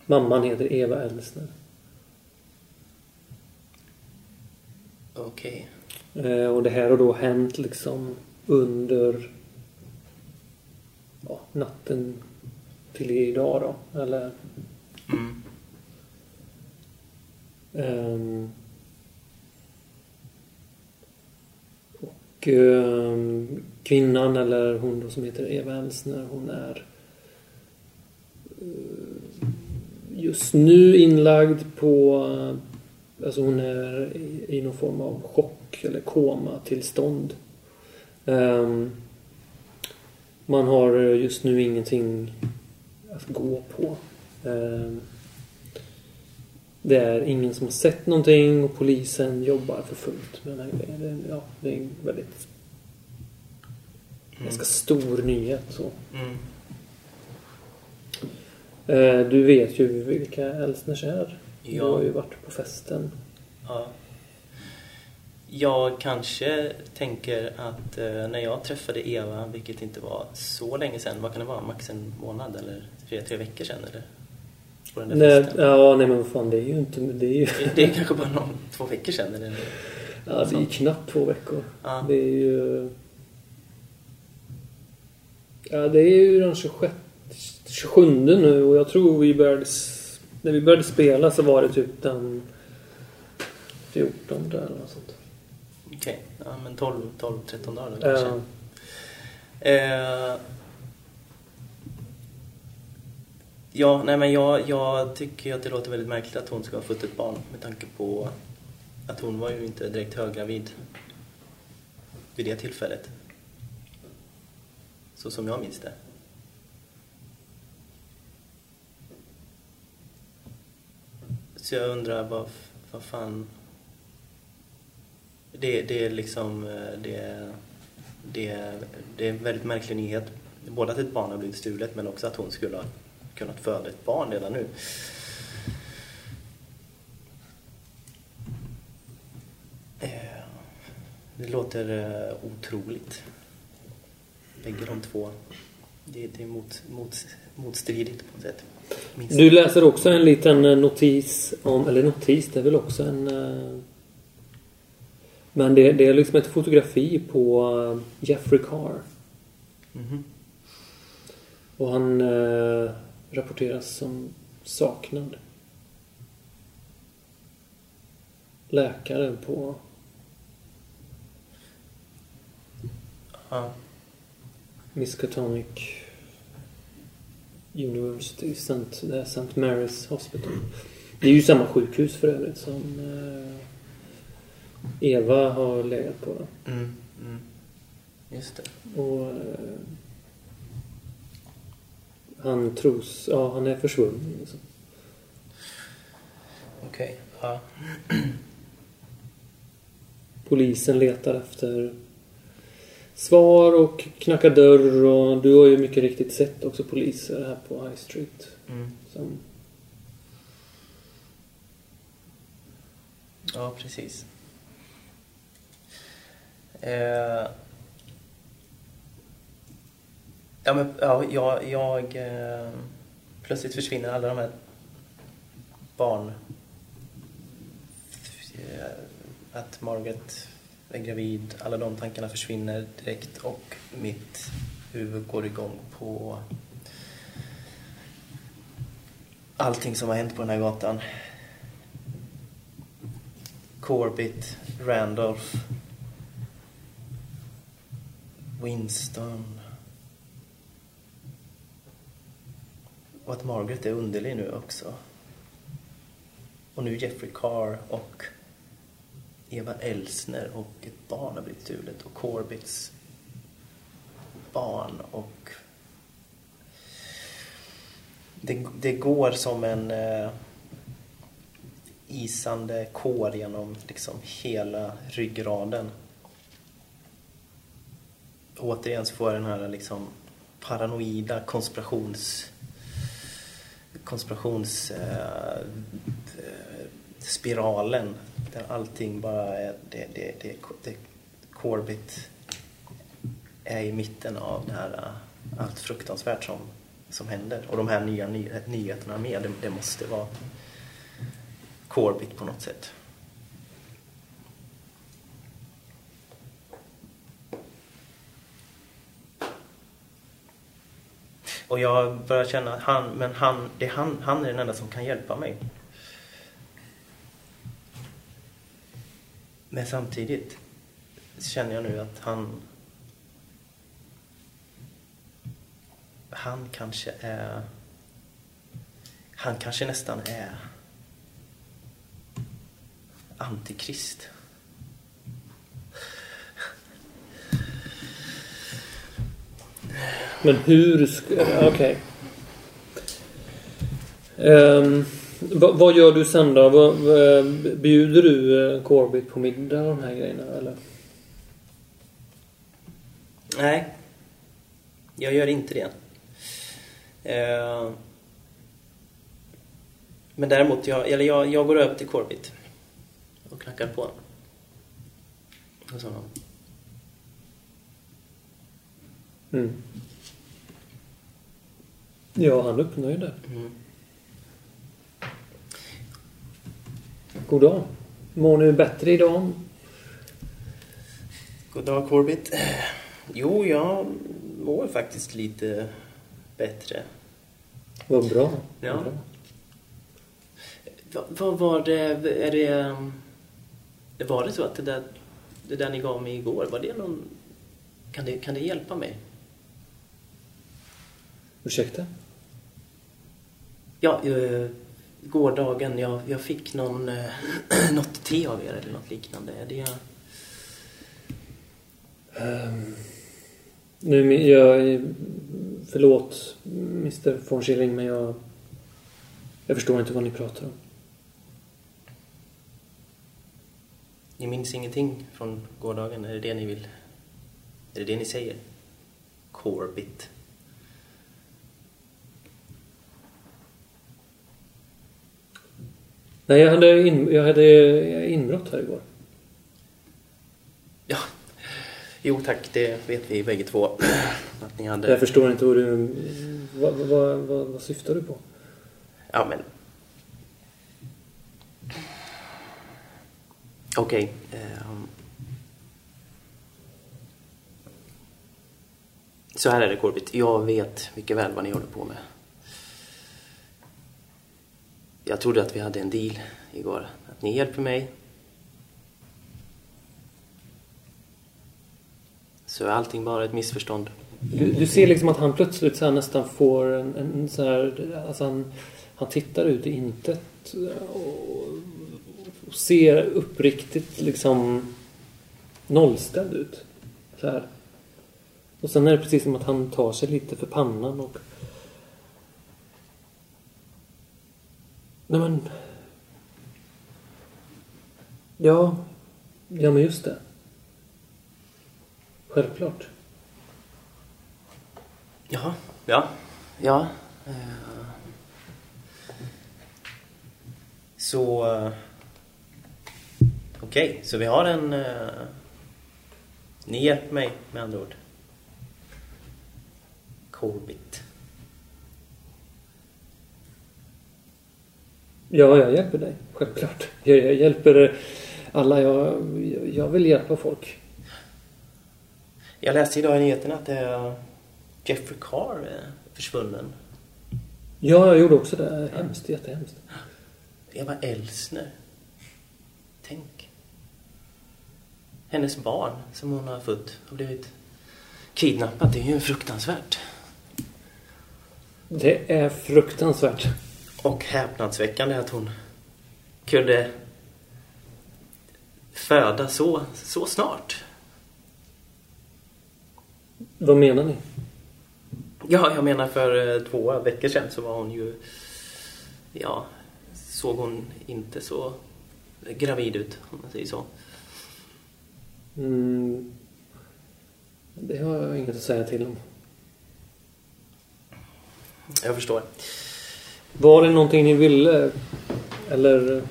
Mamman heter Eva Elsner. Okej. Eh, och det här har då hänt liksom under ja, natten till idag då. Eller... Mm. Ehm, och ehm, kvinnan, eller hon då som heter Eva Elsner, hon är eh, just nu inlagd på Alltså hon är i, i någon form av chock eller koma-tillstånd. Um, man har just nu ingenting att gå på. Um, det är ingen som har sett någonting och polisen jobbar för fullt med den här grejen. Det, ja, det är en väldigt ganska stor nyhet. Så. Mm. Eh, du vet ju vilka Elsners är. Du Ja. har ju varit på festen. Ja. Jag kanske tänker att eh, när jag träffade Eva, vilket inte var så länge sedan, vad kan det vara? Max en månad eller tre, tre veckor sedan eller? På den där Nej, festen. ja, nej men fan det är ju inte... Det är ju, Det är kanske bara någon, två veckor sedan eller? ja, det är ju knappt två veckor. Ja. Det är ju... Ja, det är ju den 26, 27 nu och jag tror vi började... När vi började spela så var det typ den 14 eller något sånt. Okej, ja men 12, 12 13 dagar då kanske. Ja. Eh, ja, nej men jag, jag tycker att det låter väldigt märkligt att hon ska ha fått ett barn med tanke på att hon var ju inte direkt höggravid vid det tillfället. Så som jag minns det. Så jag undrar vad, vad fan... Det, det är liksom... Eh, det, det, det är en väldigt märklig nyhet. Både att ett barn har blivit stulet men också att hon skulle ha kunnat föda ett barn redan nu. Eh, det låter eh, otroligt. Bägge de två. Det, det är mot, mot, motstridigt på något sätt. Minst. Du läser också en liten eh, notis om, eller notis, det är väl också en... eh, Men det, det är liksom ett fotografi på eh, Jeffrey Carr. Mhm. Och han eh, rapporteras som saknad. Läkare på Ja. Miskatonic University, St. St. Mary's Hospital. Det är ju samma sjukhus för övrigt som eh, Eva har legat på. Mm, mm. Just det. Och eh, han tros, ja han är försvunnen liksom. Okej. Ja. (clears throat) Polisen letar efter svar och knackar dörr och du har ju mycket riktigt sett också poliser här på High Street. Mm. Som, Ja, precis. Eh, ja, men ja, jag... jag eh, plötsligt försvinner alla de här barn... Eh, Att Margaret är gravid, alla de tankarna försvinner direkt och mitt huvud går igång på allting som har hänt på den här gatan. Corbett, Randolph, Winston. Och att Margaret är underlig nu också. Och nu Jeffrey Carr och Eva Elsner och ett barn har blivit stulet och Corbitts barn och det, det går som en eh, isande kår genom liksom hela ryggraden. Återigen så får jag den här liksom paranoida konspirations konspirationsspiralen eh, eh, där allting bara är det, det, det, det Corbett är i mitten av det här äh, allt fruktansvärt som, som händer. Och de här nya ny, nyheterna med, det, det måste vara Corbett på något sätt. Och jag börjar känna att han, men han, det är han, han är den enda som kan hjälpa mig. Men samtidigt känner jag nu att han... Han kanske är... Han kanske nästan är antikrist. Men hur... Okej. Okay. Um, vad, vad gör du sen då? Bjuder du eh, Corbett på middag och de här grejerna eller? Nej. Jag gör inte det. Uh, men däremot, jag, eller jag, jag går över till Corbett och knackar på. Och så. Mm. Ja, han uppnår det. Mm. God dag. Mår ni bättre idag? God dag Corbett. Jo, jag mår faktiskt lite bättre. Vad bra. Ja. Vad, bra. vad var det... Är det... Var det så att det där, det där ni gav mig igår, var det någon... Kan det, kan det hjälpa mig? Ursäkta? Ja, eh, gårdagen. Jag, jag fick någon, eh, (clears throat) något te av er eller något liknande. Är det... Um, nu, jag... Förlåt, Mr von Schilling, men jag... Jag förstår inte vad ni pratar om. Ni minns ingenting från gårdagen? Är det det ni vill... Är det det ni säger? Corbett. Nej, jag hade, in, jag hade inbrott här igår. Ja. Jo tack, det vet vi bägge två. (clears throat) Att ni hade... Jag förstår inte vad du... Vad, vad, vad, vad syftar du på? Ja, men... Okej. Okay. Um... Så här är det Corbett. Jag vet mycket väl vad ni håller på med. Jag trodde att vi hade en deal igår. Att ni hjälper mig. Så är allting bara ett missförstånd. Du, du ser liksom att han plötsligt så nästan får en, en så här... Alltså han, han tittar ut i intet och, och ser uppriktigt liksom nollställd ut. Så här. Och sen är det precis som att han tar sig lite för pannan och Nej men... Ja. Ja men just det. Självklart. Jaha. Ja. Ja. Eh. Så... Eh. Okej, okay. så vi har en... Uh... Ni hjälper mig med andra ord. Corbett. Ja, jag hjälper dig. Självklart. Jag, jag hjälper alla. Jag, jag vill hjälpa folk. Jag läste idag i nyheterna att det Jeffrey Carr är försvunnen. Ja, jag gjorde också det. Hemskt, jättehemskt. Eva Elsner. Tänk. Hennes barn som hon har fött har blivit kidnappat. Det är ju fruktansvärt. Det är fruktansvärt. Och häpnadsväckande att hon kunde föda så, så snart. Vad menar ni? Ja, jag menar för eh, två veckor sedan så var hon ju... Ja, såg hon inte så gravid ut, om man säger så. Mm. Det har jag inget att säga till om. Jag förstår. Var det någonting ni ville? Eller?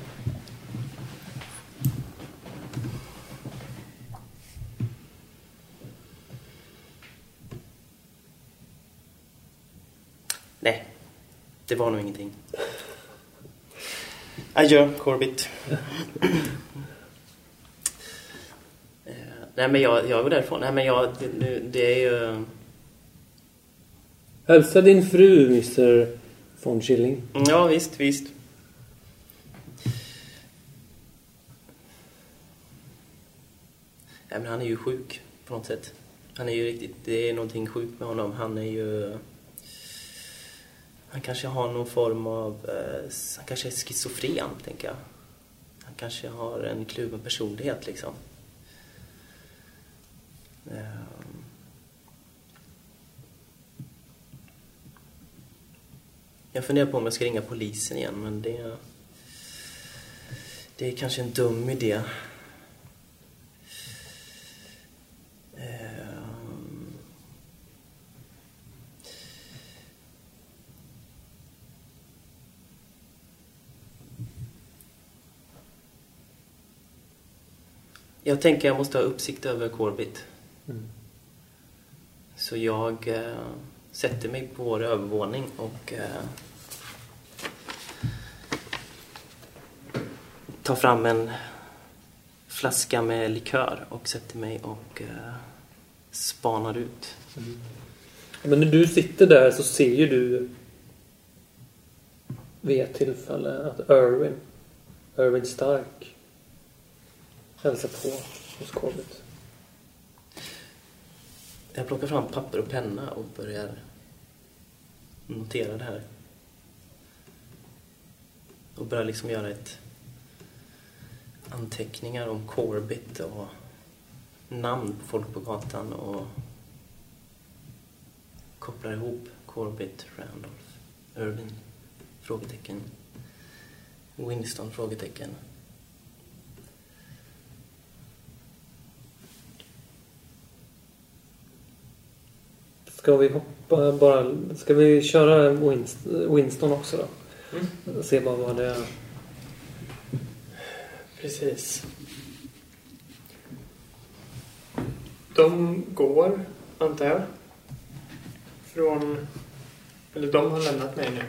Nej, det var nog ingenting. Adjö, Corbett. Eh, Nej, men jag, jag går därifrån. Nej, men jag, det, det är ju... Hälsa din fru, Mr von Schilling. Mm, ja, visst, visst. Nej, men han är ju sjuk på något sätt. Han är ju riktigt... Det är någonting sjukt med honom. Han är ju... Han kanske har någon form av... Eh, han kanske är schizofren, tänker jag. Han kanske har en kluven personlighet, liksom. Eh, Jag funderar på om jag ska ringa polisen igen, men det... Det är kanske en dum idé. Ehm. Jag tänker jag måste ha uppsikt över Corbett. Så jag eh, sätter mig på vår övervåning och eh, tar fram en flaska med likör och sätter mig och eh, spanar ut. Mm. Men när du sitter där så ser ju du vid ett tillfälle att Irwin, Irwin Stark, hälsar på hos Corbett. Jag plockar fram papper och penna och börjar notera det här. Och börjar liksom göra ett anteckningar om Corbett och namn på folk på gatan och kopplar ihop Corbett, Randolph, Irving, frågetecken, Winston, frågetecken. Ska vi hoppa bara... Ska vi köra Winst- Winston också då? Se bara vad det är. Precis. De går, antar jag. Från... Eller de har lämnat mig nu.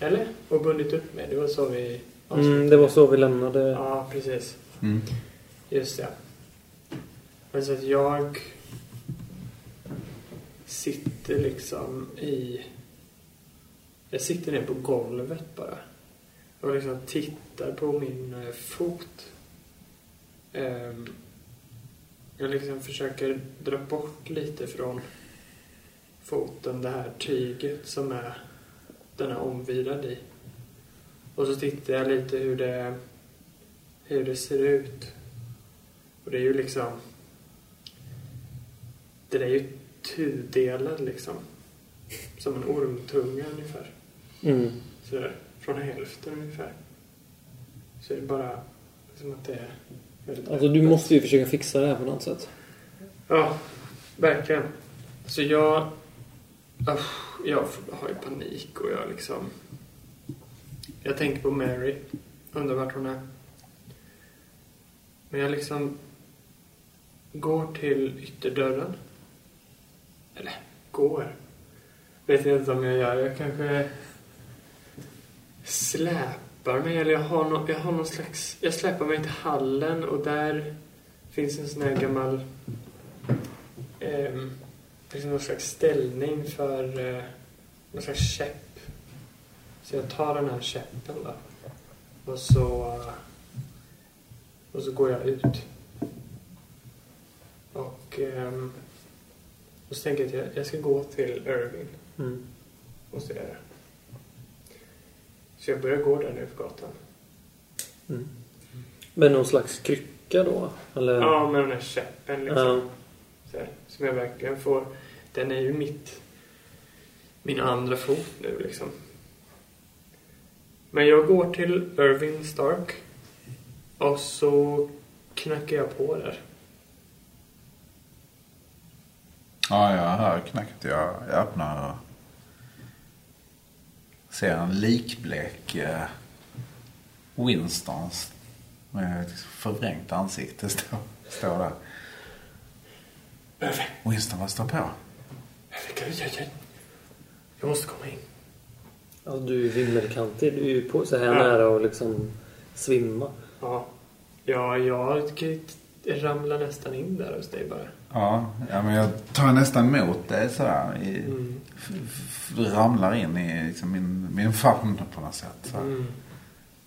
Eller? Och bundit upp mig. Det var så vi... Mm, det var så vi lämnade. Ja, precis. Mm. Just det. Men så att jag sitter liksom i... Jag sitter ner på golvet bara. Och liksom tittar på min eh, fot. Ehm, jag liksom försöker dra bort lite från foten det här tyget som är den är omvirad i. Och så tittar jag lite hur det, hur det ser ut. Och det är ju liksom... Det är ju tudelad liksom. Som en ormtunga ungefär. Mm. Sådär. Från hälften ungefär. Så är det bara som att det är väldigt Alltså du måste ju försöka fixa det här på något sätt. Ja, verkligen. Så jag... Jag har ju panik och jag liksom... Jag tänker på Mary. Undrar vart hon är. Men jag liksom går till ytterdörren. Eller, går. Vet jag inte om jag gör. Jag kanske släpar mig. Eller jag har, no, jag har någon slags... Jag släpar mig till hallen och där finns en sån här gammal... Eh, liksom någon slags ställning för eh, någon slags käpp. Så jag tar den här käppen då. Och så... Och så går jag ut. Och... Eh, och så tänker jag att jag, jag ska gå till Irving. Mm. Och det. Så jag börjar gå där nere för gatan. Mm. Men någon slags krycka då? Eller? Ja, med den här käppen liksom. Ja. Så här, som jag verkligen får. Den är ju mitt... Min andra fot nu liksom. Men jag går till Irving Stark. Och så knackar jag på där. Ja, jag hör knacket. Jag, jag öppnar och ser en likblek eh, Winstons med ett förvrängt ansikte (laughs) stå, stå där. Irving, Winston, vad står på? Irving, jag, jag, jag måste komma in. Ja, du är vimmelkantig. Du är ju på så här Ja. nära och liksom svimma. Ja. Ja, jag ramlar nästan in där hos dig bara. Ja, ja men jag tar nästan emot dig sådär. I, Mm. ramlar in i liksom min, min famn på något sätt. Mm.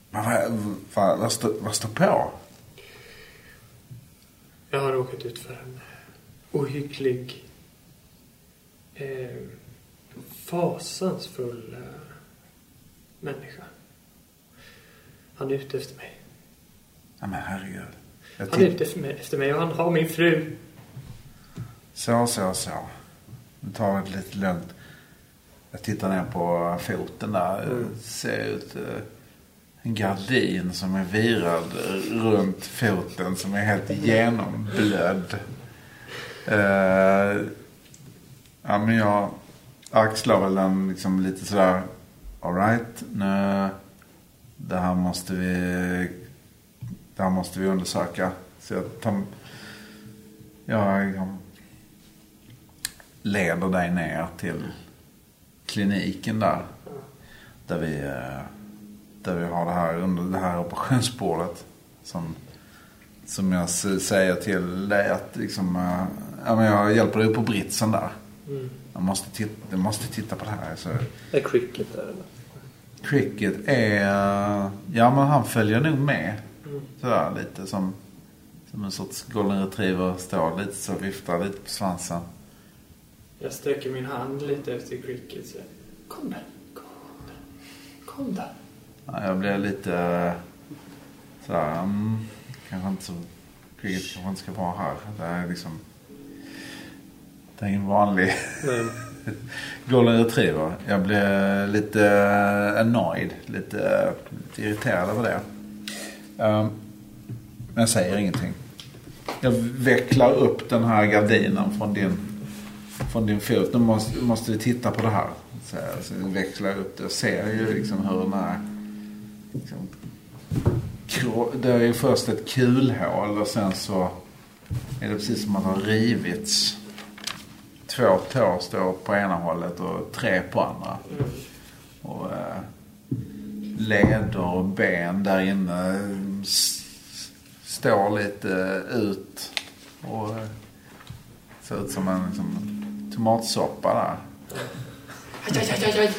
Men vad, vad, vad, står, vad står på? Jag har råkat ut för en ohygglig, eh, fasansfull eh, människa. Han är ute efter mig. Ja, men herregud. Jag Han är ute efter mig, efter mig och han har min fru. Så, så, så. Nu tar vi det lite lugnt. Jag tittar ner på foten där. Mm. Ser ut eh, en gardin som är virad runt foten som är helt genomblödd. Eh, ja, men jag axlar väl den liksom lite sådär. Alright, nu. Det här måste vi. Det här måste vi undersöka. Så jag tar. Jag leder dig ner till kliniken där. Där vi, eh, där vi har det här under det här operationsbordet. Som, som jag säger till dig att liksom, eh, ja, jag hjälper dig upp på britsen där. Mm. Jag måste, titta, jag måste titta på det här. Så. Är cricket där eller? Cricket är, ja men han följer nog med. Mm. Sådär lite som, som en sorts golden retriever. Står lite så viftar lite på svansen. Jag sträcker min hand lite efter cricket. Så. Kom där, kom där, kom där. Ja, jag blir lite eh, sådär, mm, kanske inte så, cricket kanske inte ska vara här. Det är liksom, det är ingen vanlig Nej. (laughs) golden retriever. Jag blir lite eh, annoyed, lite, lite irriterad över det. Um, men jag säger ingenting. Jag vecklar upp den här gardinen från din, från din fot. Nu måste, måste vi titta på det här. Så, här, så jag upp det och ser ju liksom hur den här... Liksom, det är ju först ett kulhål och sen så är det precis som att det har rivits. Två tår står på ena hållet och tre på andra. Och eh, leder och ben där inne står lite ut. Och eh, ser ut som en liksom, tomatsoppa där. Aj, aj, aj, aj, aj.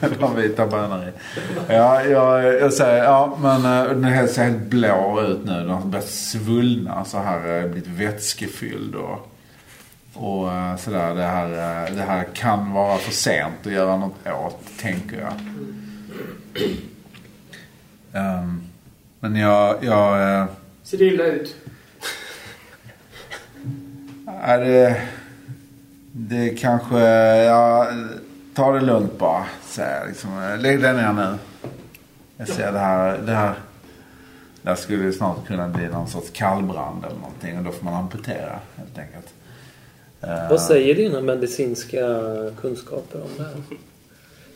(laughs) Med de vita bönor i. Ja, jag, jag säger, ja men eh, den ser helt blå ut nu. Den har börjat svullna så här. eh, Blivit vätskefylld och, och eh, sådär. Det här, det här kan vara för sent att göra något åt, tänker jag. Ehm, men jag, jag Ser det illa ut? är det, det kanske, ja, ta det lugnt bara. säger jag liksom, lägg dig ner nu. Jag ser det här, det här. Det här skulle snart kunna bli någon sorts kallbrand eller någonting. Och då får man amputera helt enkelt. Eh, Vad säger dina medicinska kunskaper om det här?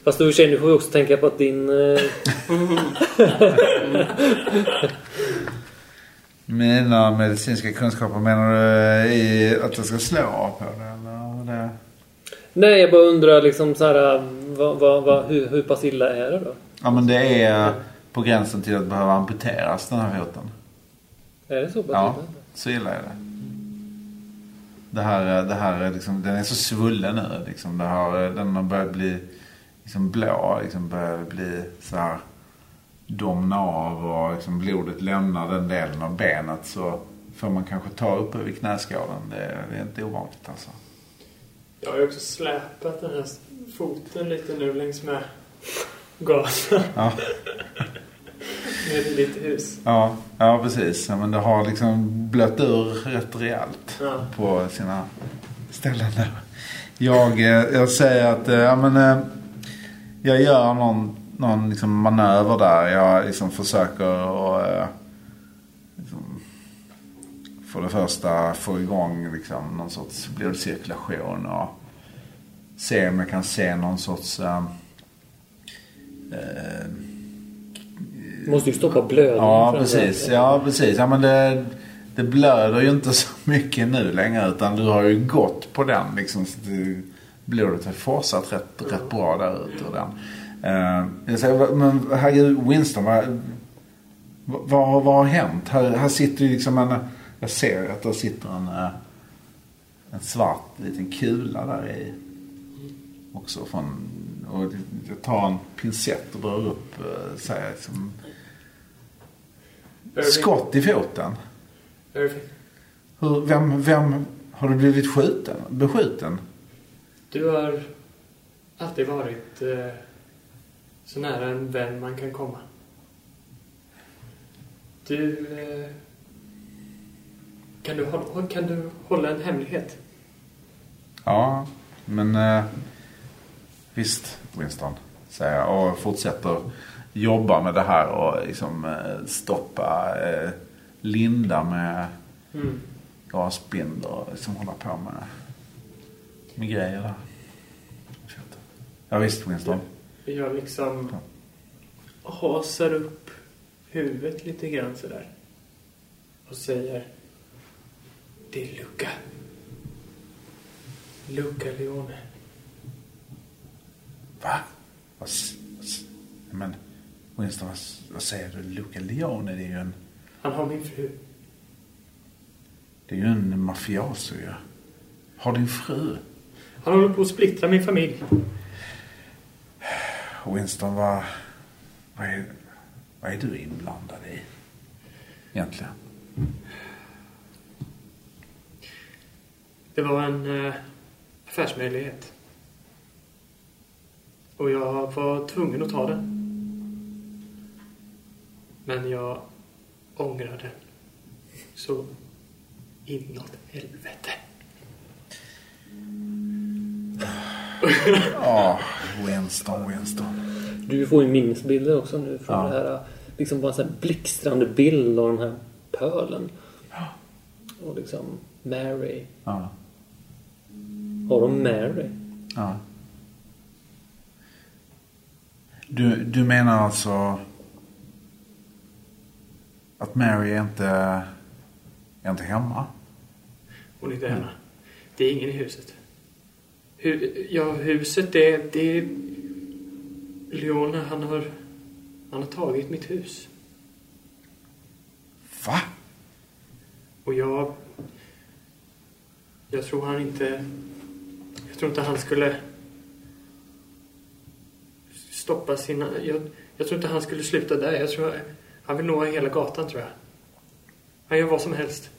Fast du känner, får vi också tänka på att din... eh, (laughs) Mina medicinska kunskaper menar du i att jag ska slå på det eller? Det? Nej, jag bara undrar liksom så här, vad, vad, vad, hur, hur pass illa är det då? Ja men det är på gränsen till att behöva amputeras den här foten. Är det så pass Ja, illa? så illa är det. Det här, det här är liksom, den är så svullen nu. Liksom. Det har, den har börjat bli liksom blå. Liksom börjat bli så här domna av och liksom blodet lämnar den delen av benet. Så får man kanske ta uppe vid knäskålen. Det, är- det är inte ovanligt alltså. Jag har ju också släpat den här foten lite nu längs med gatan. Ja, (laughs) Ner till ditt hus. ja, ja precis. Ja, men det har liksom blött ur rätt rejält. Ja. på sina ställen där. Jag, eh, jag säger att eh, ja, men, eh, jag gör någon, någon liksom manöver där. Jag liksom försöker liksom, för det första få igång liksom, någon sorts blodcirkulation och se om jag kan se någon sorts Du måste ju stoppa blödningen. Ja, precis. Ja, precis. Ja, men det, det blöder ju inte (laughs) så mycket nu längre utan du har ju gått på den liksom. Så det, blodet har forsat rätt, rätt bra där ut ur den. Uh, jag säger, men herregud, Winston, vad, vad, vad har hänt? Här, här sitter ju liksom en, jag ser att det sitter en, eh, en svart liten kula där i. Också från, och jag tar en pincett och drar upp, uh, säger liksom, Irving, skott i foten. Hur, vem, vem har du blivit skjuten, beskjuten? du har alltid varit eh, så nära en vän man kan komma. Du... Eh, kan, du kan du hålla en hemlighet? Ja, men eh, visst Winston, säger jag och fortsätter jobba med det här och liksom eh, stoppa eh, Linda med Mm. gasbindor och liksom hålla på med, med grejer där. Ja visst Winston. Jag liksom hasar upp huvudet lite grann sådär. Och säger Det är Luca. Luca Leone. Va? Vad, men Winston, vad, vad säger du? Luca Leone, det är ju en, Han har min fru. det är ju en mafioso ju. Har din fru? Han håller på att splittra min familj. Winston, vad, vad, är, vad är du inblandad i? Egentligen. Det var en eh, affärsmöjlighet. Och jag var tvungen att ta den. Men jag ångrar den. Så inåt helvete. Ja, Winston, Winston. Du får ju minnesbilder också nu från Ja. det här. Liksom bara en sån här blixtrande bild av den här pölen. Och liksom Mary. Ja, Har de Mary? ja. Du, du menar alltså att Mary är inte, är inte hemma? Hon är inte hemma. Det är ingen i huset. Hu ja, huset det, det är... Leone, han har... Han har tagit mitt hus. Va? Och jag... Jag tror han inte... Jag tror inte han skulle... Stoppa sina... Jag, jag tror inte han skulle sluta där. Jag tror... Han vill nå hela gatan, tror jag. Han gör vad som helst.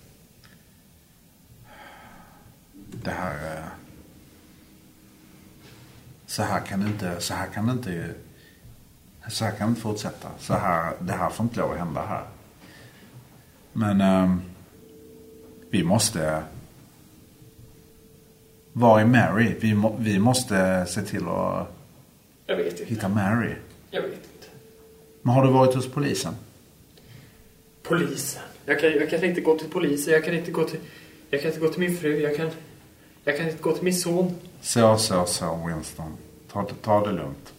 Det här... Eh, så här kan det inte... Så här kan det inte... Så här kan det inte fortsätta. Så här, det här får inte lov att hända här. Men... Um, vi måste... Var är Mary? Vi, må, vi måste se till att Jag vet inte. hitta Mary. Jag vet inte. Men har du varit hos polisen? Polisen. Jag kan, jag kan inte gå till polisen. Jag kan inte gå till... Jag kan inte gå till min fru. Jag kan... Jag kan inte gå till min son. Så, så, så Winston. Ta, det- ta det lugnt.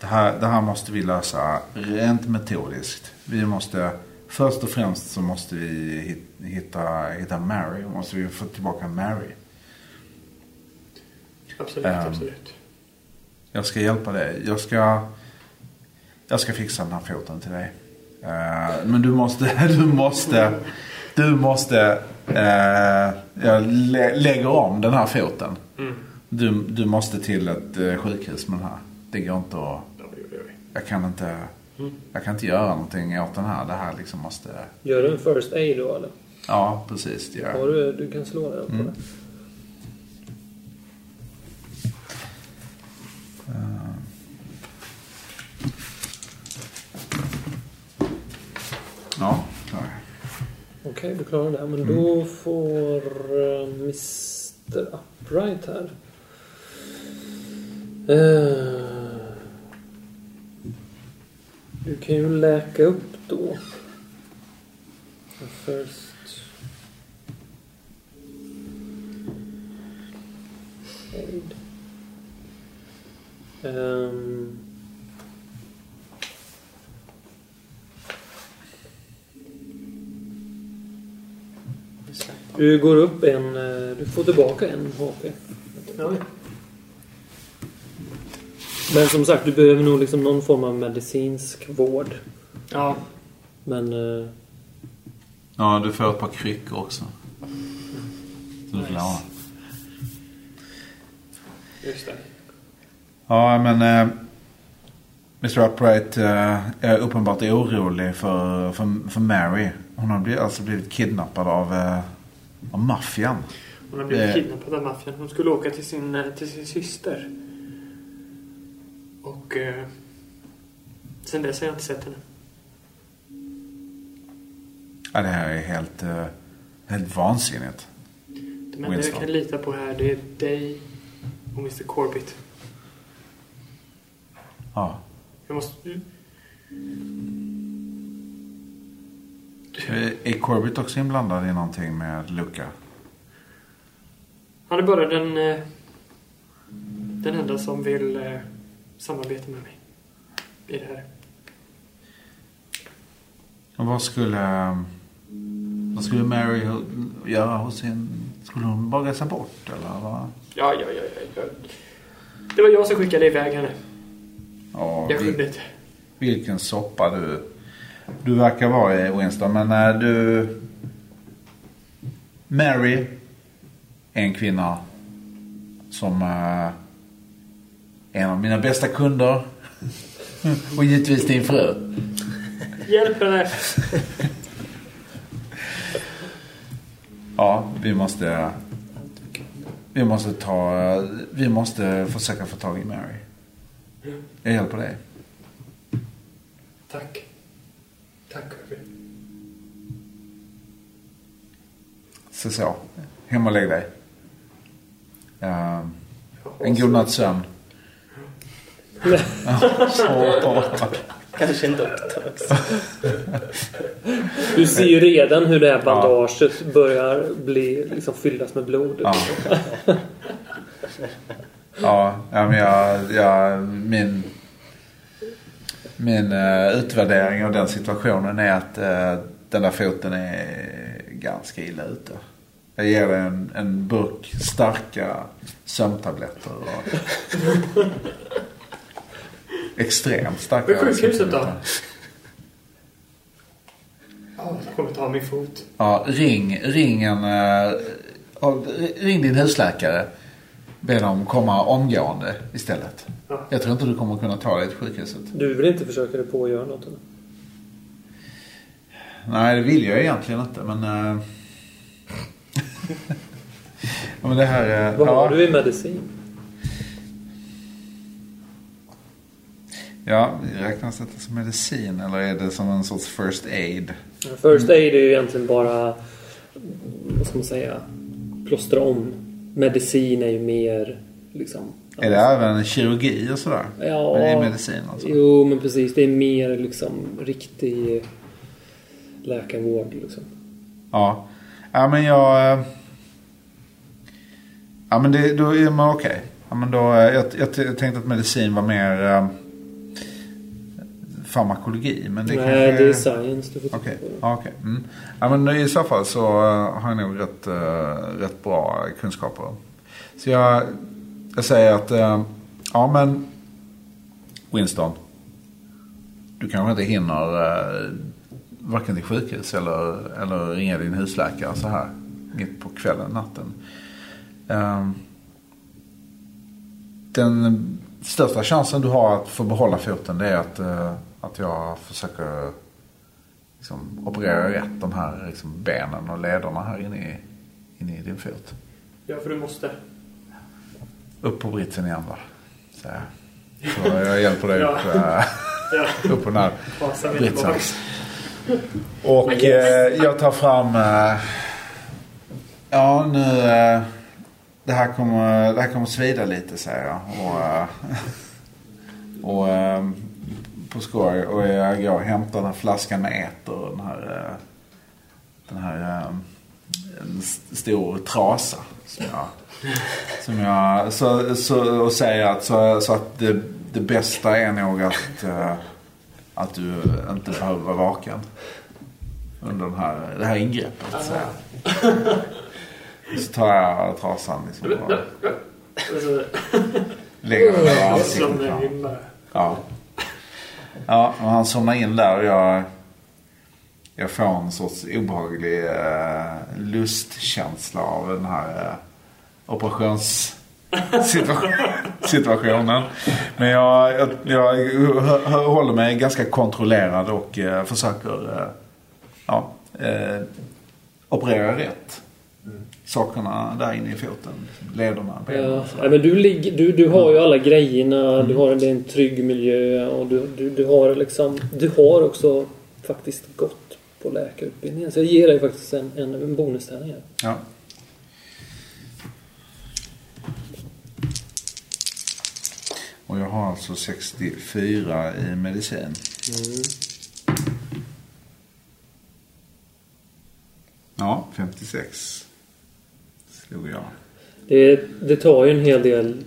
Det här, det här måste vi lösa rent metodiskt. Vi måste, först och främst så måste vi hit- hitta, hitta Mary. Måste vi få tillbaka Mary. Absolut, Ehm. absolut. Jag ska hjälpa dig. Jag ska, jag ska fixa den här foten till dig. Eh, men (laughs) du måste, du måste, du måste, uh, jag lä- lägger om den här foten. Mm. Du, du måste till ett eh, sjukhus med den här. Det går inte att, Ja, jag kan inte, Mm. jag kan inte göra någonting åt den här. Det här liksom måste, Gör du en first aid då eller? ja precis. Det gör. du, du kan slå den på Mm. det. Ja, så är det. Okej, du klarar det. Men då får uh, Mr Upright här. Eh, Du kan ju läka upp då. First... Aid. Ehm. Du går upp en... eh, Du får tillbaka en HP. Oj. Men som sagt, du behöver nog liksom någon form av medicinsk vård. Ja. Men... eh, Ja, du får ett par kryckor också. Så du klarar. Just det. Ja, men eh, Mr Upright eh, är uppenbart orolig för, för, för Mary. Hon har blivit, alltså blivit kidnappad av, eh, av maffian. Hon har blivit Eh. kidnappad av maffian. Hon skulle åka till sin, eh, till sin syster. Och... Eh, sen dess har jag inte sett henne. Ja, det här är helt, eh, helt vansinnigt. De enda jag kan lita på här det är dig och Mr Corbett. Ja. Jag måste... Är Corbett också inblandad i någonting med Luca? Han är bara den... Eh, den enda som vill eh, samarbeta med mig. I det här. Och vad skulle... Vad skulle Mary göra hos sin... Skulle hon bara resa bort eller vad? Ja, ja, ja, ja. Det var jag som skickade iväg henne. Ja, Jag kunde inte. Vilken soppa du... Du verkar vara i Winston, men när du... Mary är en kvinna som eh, är en av mina bästa kunder. (laughs) Och givetvis din fru. Hjälp henne! Ja, vi måste... Vi måste ta... Vi måste försöka få tag i Mary. Jag hjälper dig. Tack. Tack, Kirby. Så så. Hem och lägg dig. Eh, en god natts sömn. Kanske en doktor också. Du ser ju redan hur det här bandaget börjar bli, liksom fyllas med blod. Ja. Ja, ja, men jag, jag, min, min eh, utvärdering av den situationen är att eh, den där foten är ganska illa ute. Jag ger dig en, en burk starka sömntabletter. Och (laughs) extremt starka Men sjukhuset då? Ja, jag kommer ta min fot. Ja, ring, ring en... eh, ring din husläkare. Be dem komma omgående istället. Ja. Jag tror inte du kommer kunna ta dig till sjukhuset. Du vill inte försöka dig på att göra något? Eller? Nej, det vill jag egentligen inte, men... (laughs) ja, men det här... eh, Vad ja, har du i medicin? Ja, räknas detta som medicin eller är det som en sorts first aid? First aid är ju egentligen bara, vad ska man säga, plåstra om. Medicin är ju mer liksom... Är det även kirurgi och sådär? Ja. Men det är medicin alltså? Jo, men precis. Det är mer liksom riktig läkarvård liksom. Ja. Ja, men jag... eh, Ja, men det, då är man okej. Ja, men då, eh, jag, jag, jag tänkte att medicin var mer eh, farmakologi. Men det Nej, kanske... det är science du får på. ja, okej. Mm. Ja, men i så fall så eh, har jag nog rätt, eh, rätt bra kunskaper. Så jag, jag säger att, eh, ja men Winston. Du kanske inte hinner uh, varken till sjukhus eller, eller ringa din husläkare så här mitt på kvällen, natten. Eh, den största chansen du har att få behålla foten det är att, att jag försöker liksom, operera rätt de här liksom, benen och lederna här inne i, inne i din fot. Ja, för du måste. Upp på britsen igen då. Så, så jag hjälper dig (laughs) upp, Ja, upp på den här britsen. Och eh, jag tar fram... Eh, ja, nu... Eh, det, här kommer, det här kommer svida lite, säger jag. Och, eh, (laughs) och eh, på skoj och jag går och hämtar den här flaskan med eter. Den här, eh, den här eh, en st- stor trasa. Som jag, som jag så, så, och säger att, så, så att det, det bästa är nog att, eh, att du inte behöver vara vaken. Under den här, det här ingreppet. Så, så tar jag trasan liksom och (laughs) lägger den över ansiktet. Ja. Ja, och han somnar in där och jag, jag får en sorts obehaglig eh, lustkänsla av den här eh, operationssituationen. (laughs) Men jag, jag, jag håller mig ganska kontrollerad och eh, försöker eh, ja, eh, operera rätt. Sakerna där inne i foten. Lederna, benen. Ja, nej, men du, du, du har ju alla grejerna. Mm. Du har det är en trygg miljö och du, du, du har liksom... Du har också faktiskt gått på läkarutbildningen. Så jag ger dig faktiskt en, en, en bonustärning här. Ja. Och jag har alltså 64 i medicin. Ja, 56 slog jag. Det, det tar ju en hel del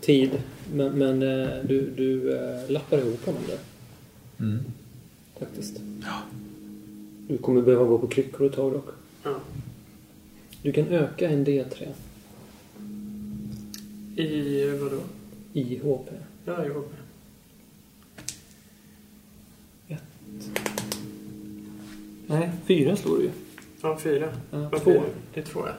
tid. Men, men eh, du, du eh, lappar ihop honom där. Mm. Faktiskt. Ja. Du kommer behöva gå på kryckor ett tag dock. Ja. Du kan öka en D3 I vadå? i HP. Ja, jag hoppar. Nej, fyra slår du ju. Ja, fyra. Ja, två. blir det? Är två, ja.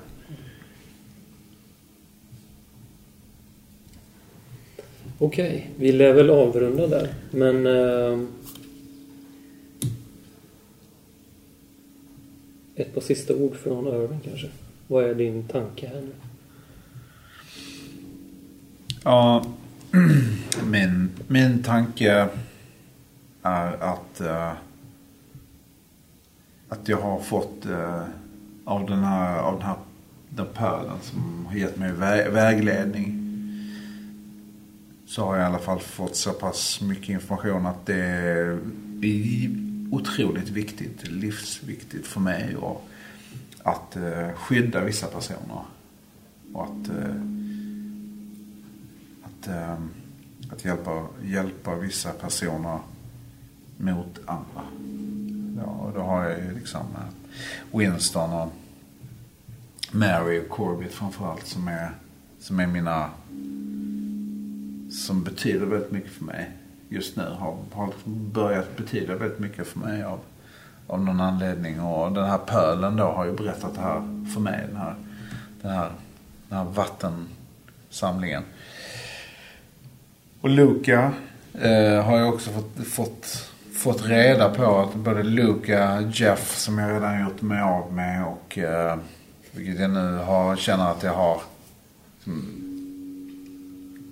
Okej, vi lär väl avrunda där. Men... ehm, ett par sista ord från Irving kanske. Vad är din tanke här nu? Ja, (clears throat) min, min tanke är att, eh, att jag har fått eh, av den här, av den här den pölen som har gett mig vä- vägledning. Så har jag i alla fall fått så pass mycket information att det är otroligt viktigt, livsviktigt för mig och att eh, skydda vissa personer. Och att eh, att, eh, att hjälpa, hjälpa vissa personer mot andra. Ja, och då har jag ju liksom eh, Winston och Mary och Corbett framförallt som är, som är mina som betyder väldigt mycket för mig just nu. Har, har liksom börjat betyda väldigt mycket för mig av, av någon anledning. Och den här pölen då har ju berättat det här för mig. Den här, den här, den här vattensamlingen. Och Luca eh, har jag också fått, fått, fått reda på att både Luca, Jeff som jag redan gjort mig av med och eh, vilket jag nu har, känner att jag har liksom,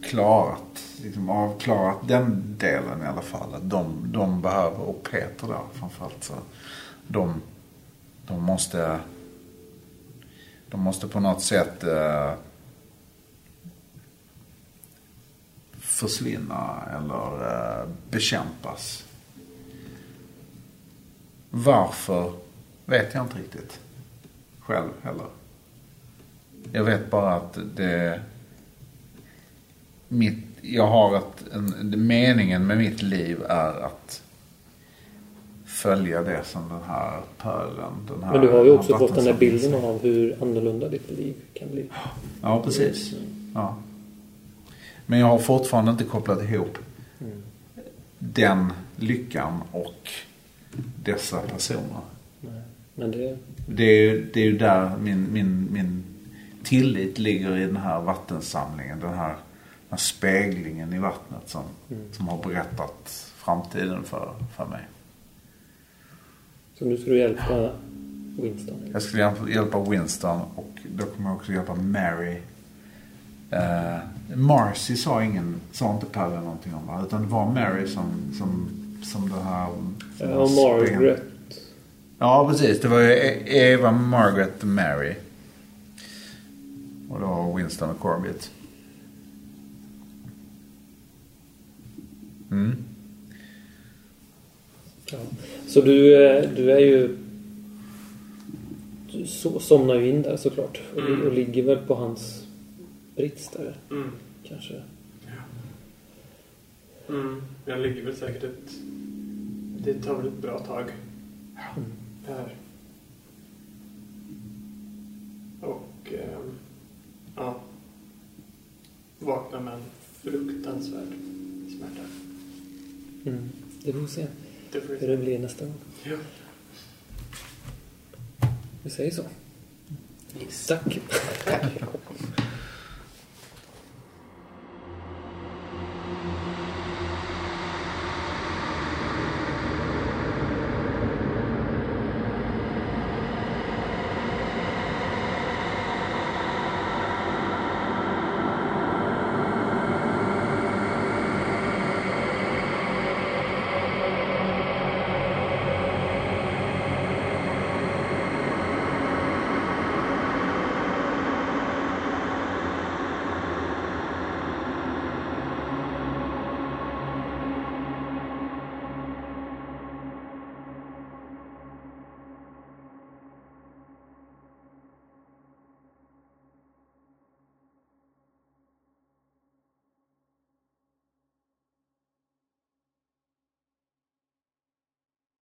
klarat, liksom, avklarat den delen i alla fall. Att de, de behöver, och Peter då framförallt så, de, de måste, de måste på något sätt eh, försvinna eller eh, bekämpas. Varför vet jag inte riktigt själv heller. Jag vet bara att det... Mitt, jag har ett, en, meningen med mitt liv är att följa det som den här pölen, den här Men du har ju också fått den där bilden av hur annorlunda ditt liv kan bli. Ja, precis. Ja. Men jag har fortfarande inte kopplat ihop den lyckan och dessa personer. Nej. Men det... Det är ju, det är ju där min, min, min tillit ligger i den här vattensamlingen. Den här, den här speglingen i vattnet som, som har berättat framtiden för, för mig. Så nu ska du hjälpa Winston. Jag skulle hjälpa, Winston och då kommer jag också hjälpa Mary. Eh, Marcy sa ingen, sa inte Pelle någonting om va? Utan det var Mary som, som, som den här... Ja, Margaret. Ja, precis. Det var ju E- Eva, Margaret och Mary. Och då Winston och Corbett. Mm. Ja. Så du, eh, du är ju... Du so- somnar ju in där såklart. Och, Mm. och ligger väl på hans brits där Mm. kanske. Mm. Jag ligger väl säkert ett... Det tar väl ett bra tag. Mm. Här. Och... ehm, ja. Vaknar med en fruktansvärd smärta. Mm. Det får vi se Det får vi hur det blir nästa gång. Ja. Vi säger så. Yes. Tack. (laughs)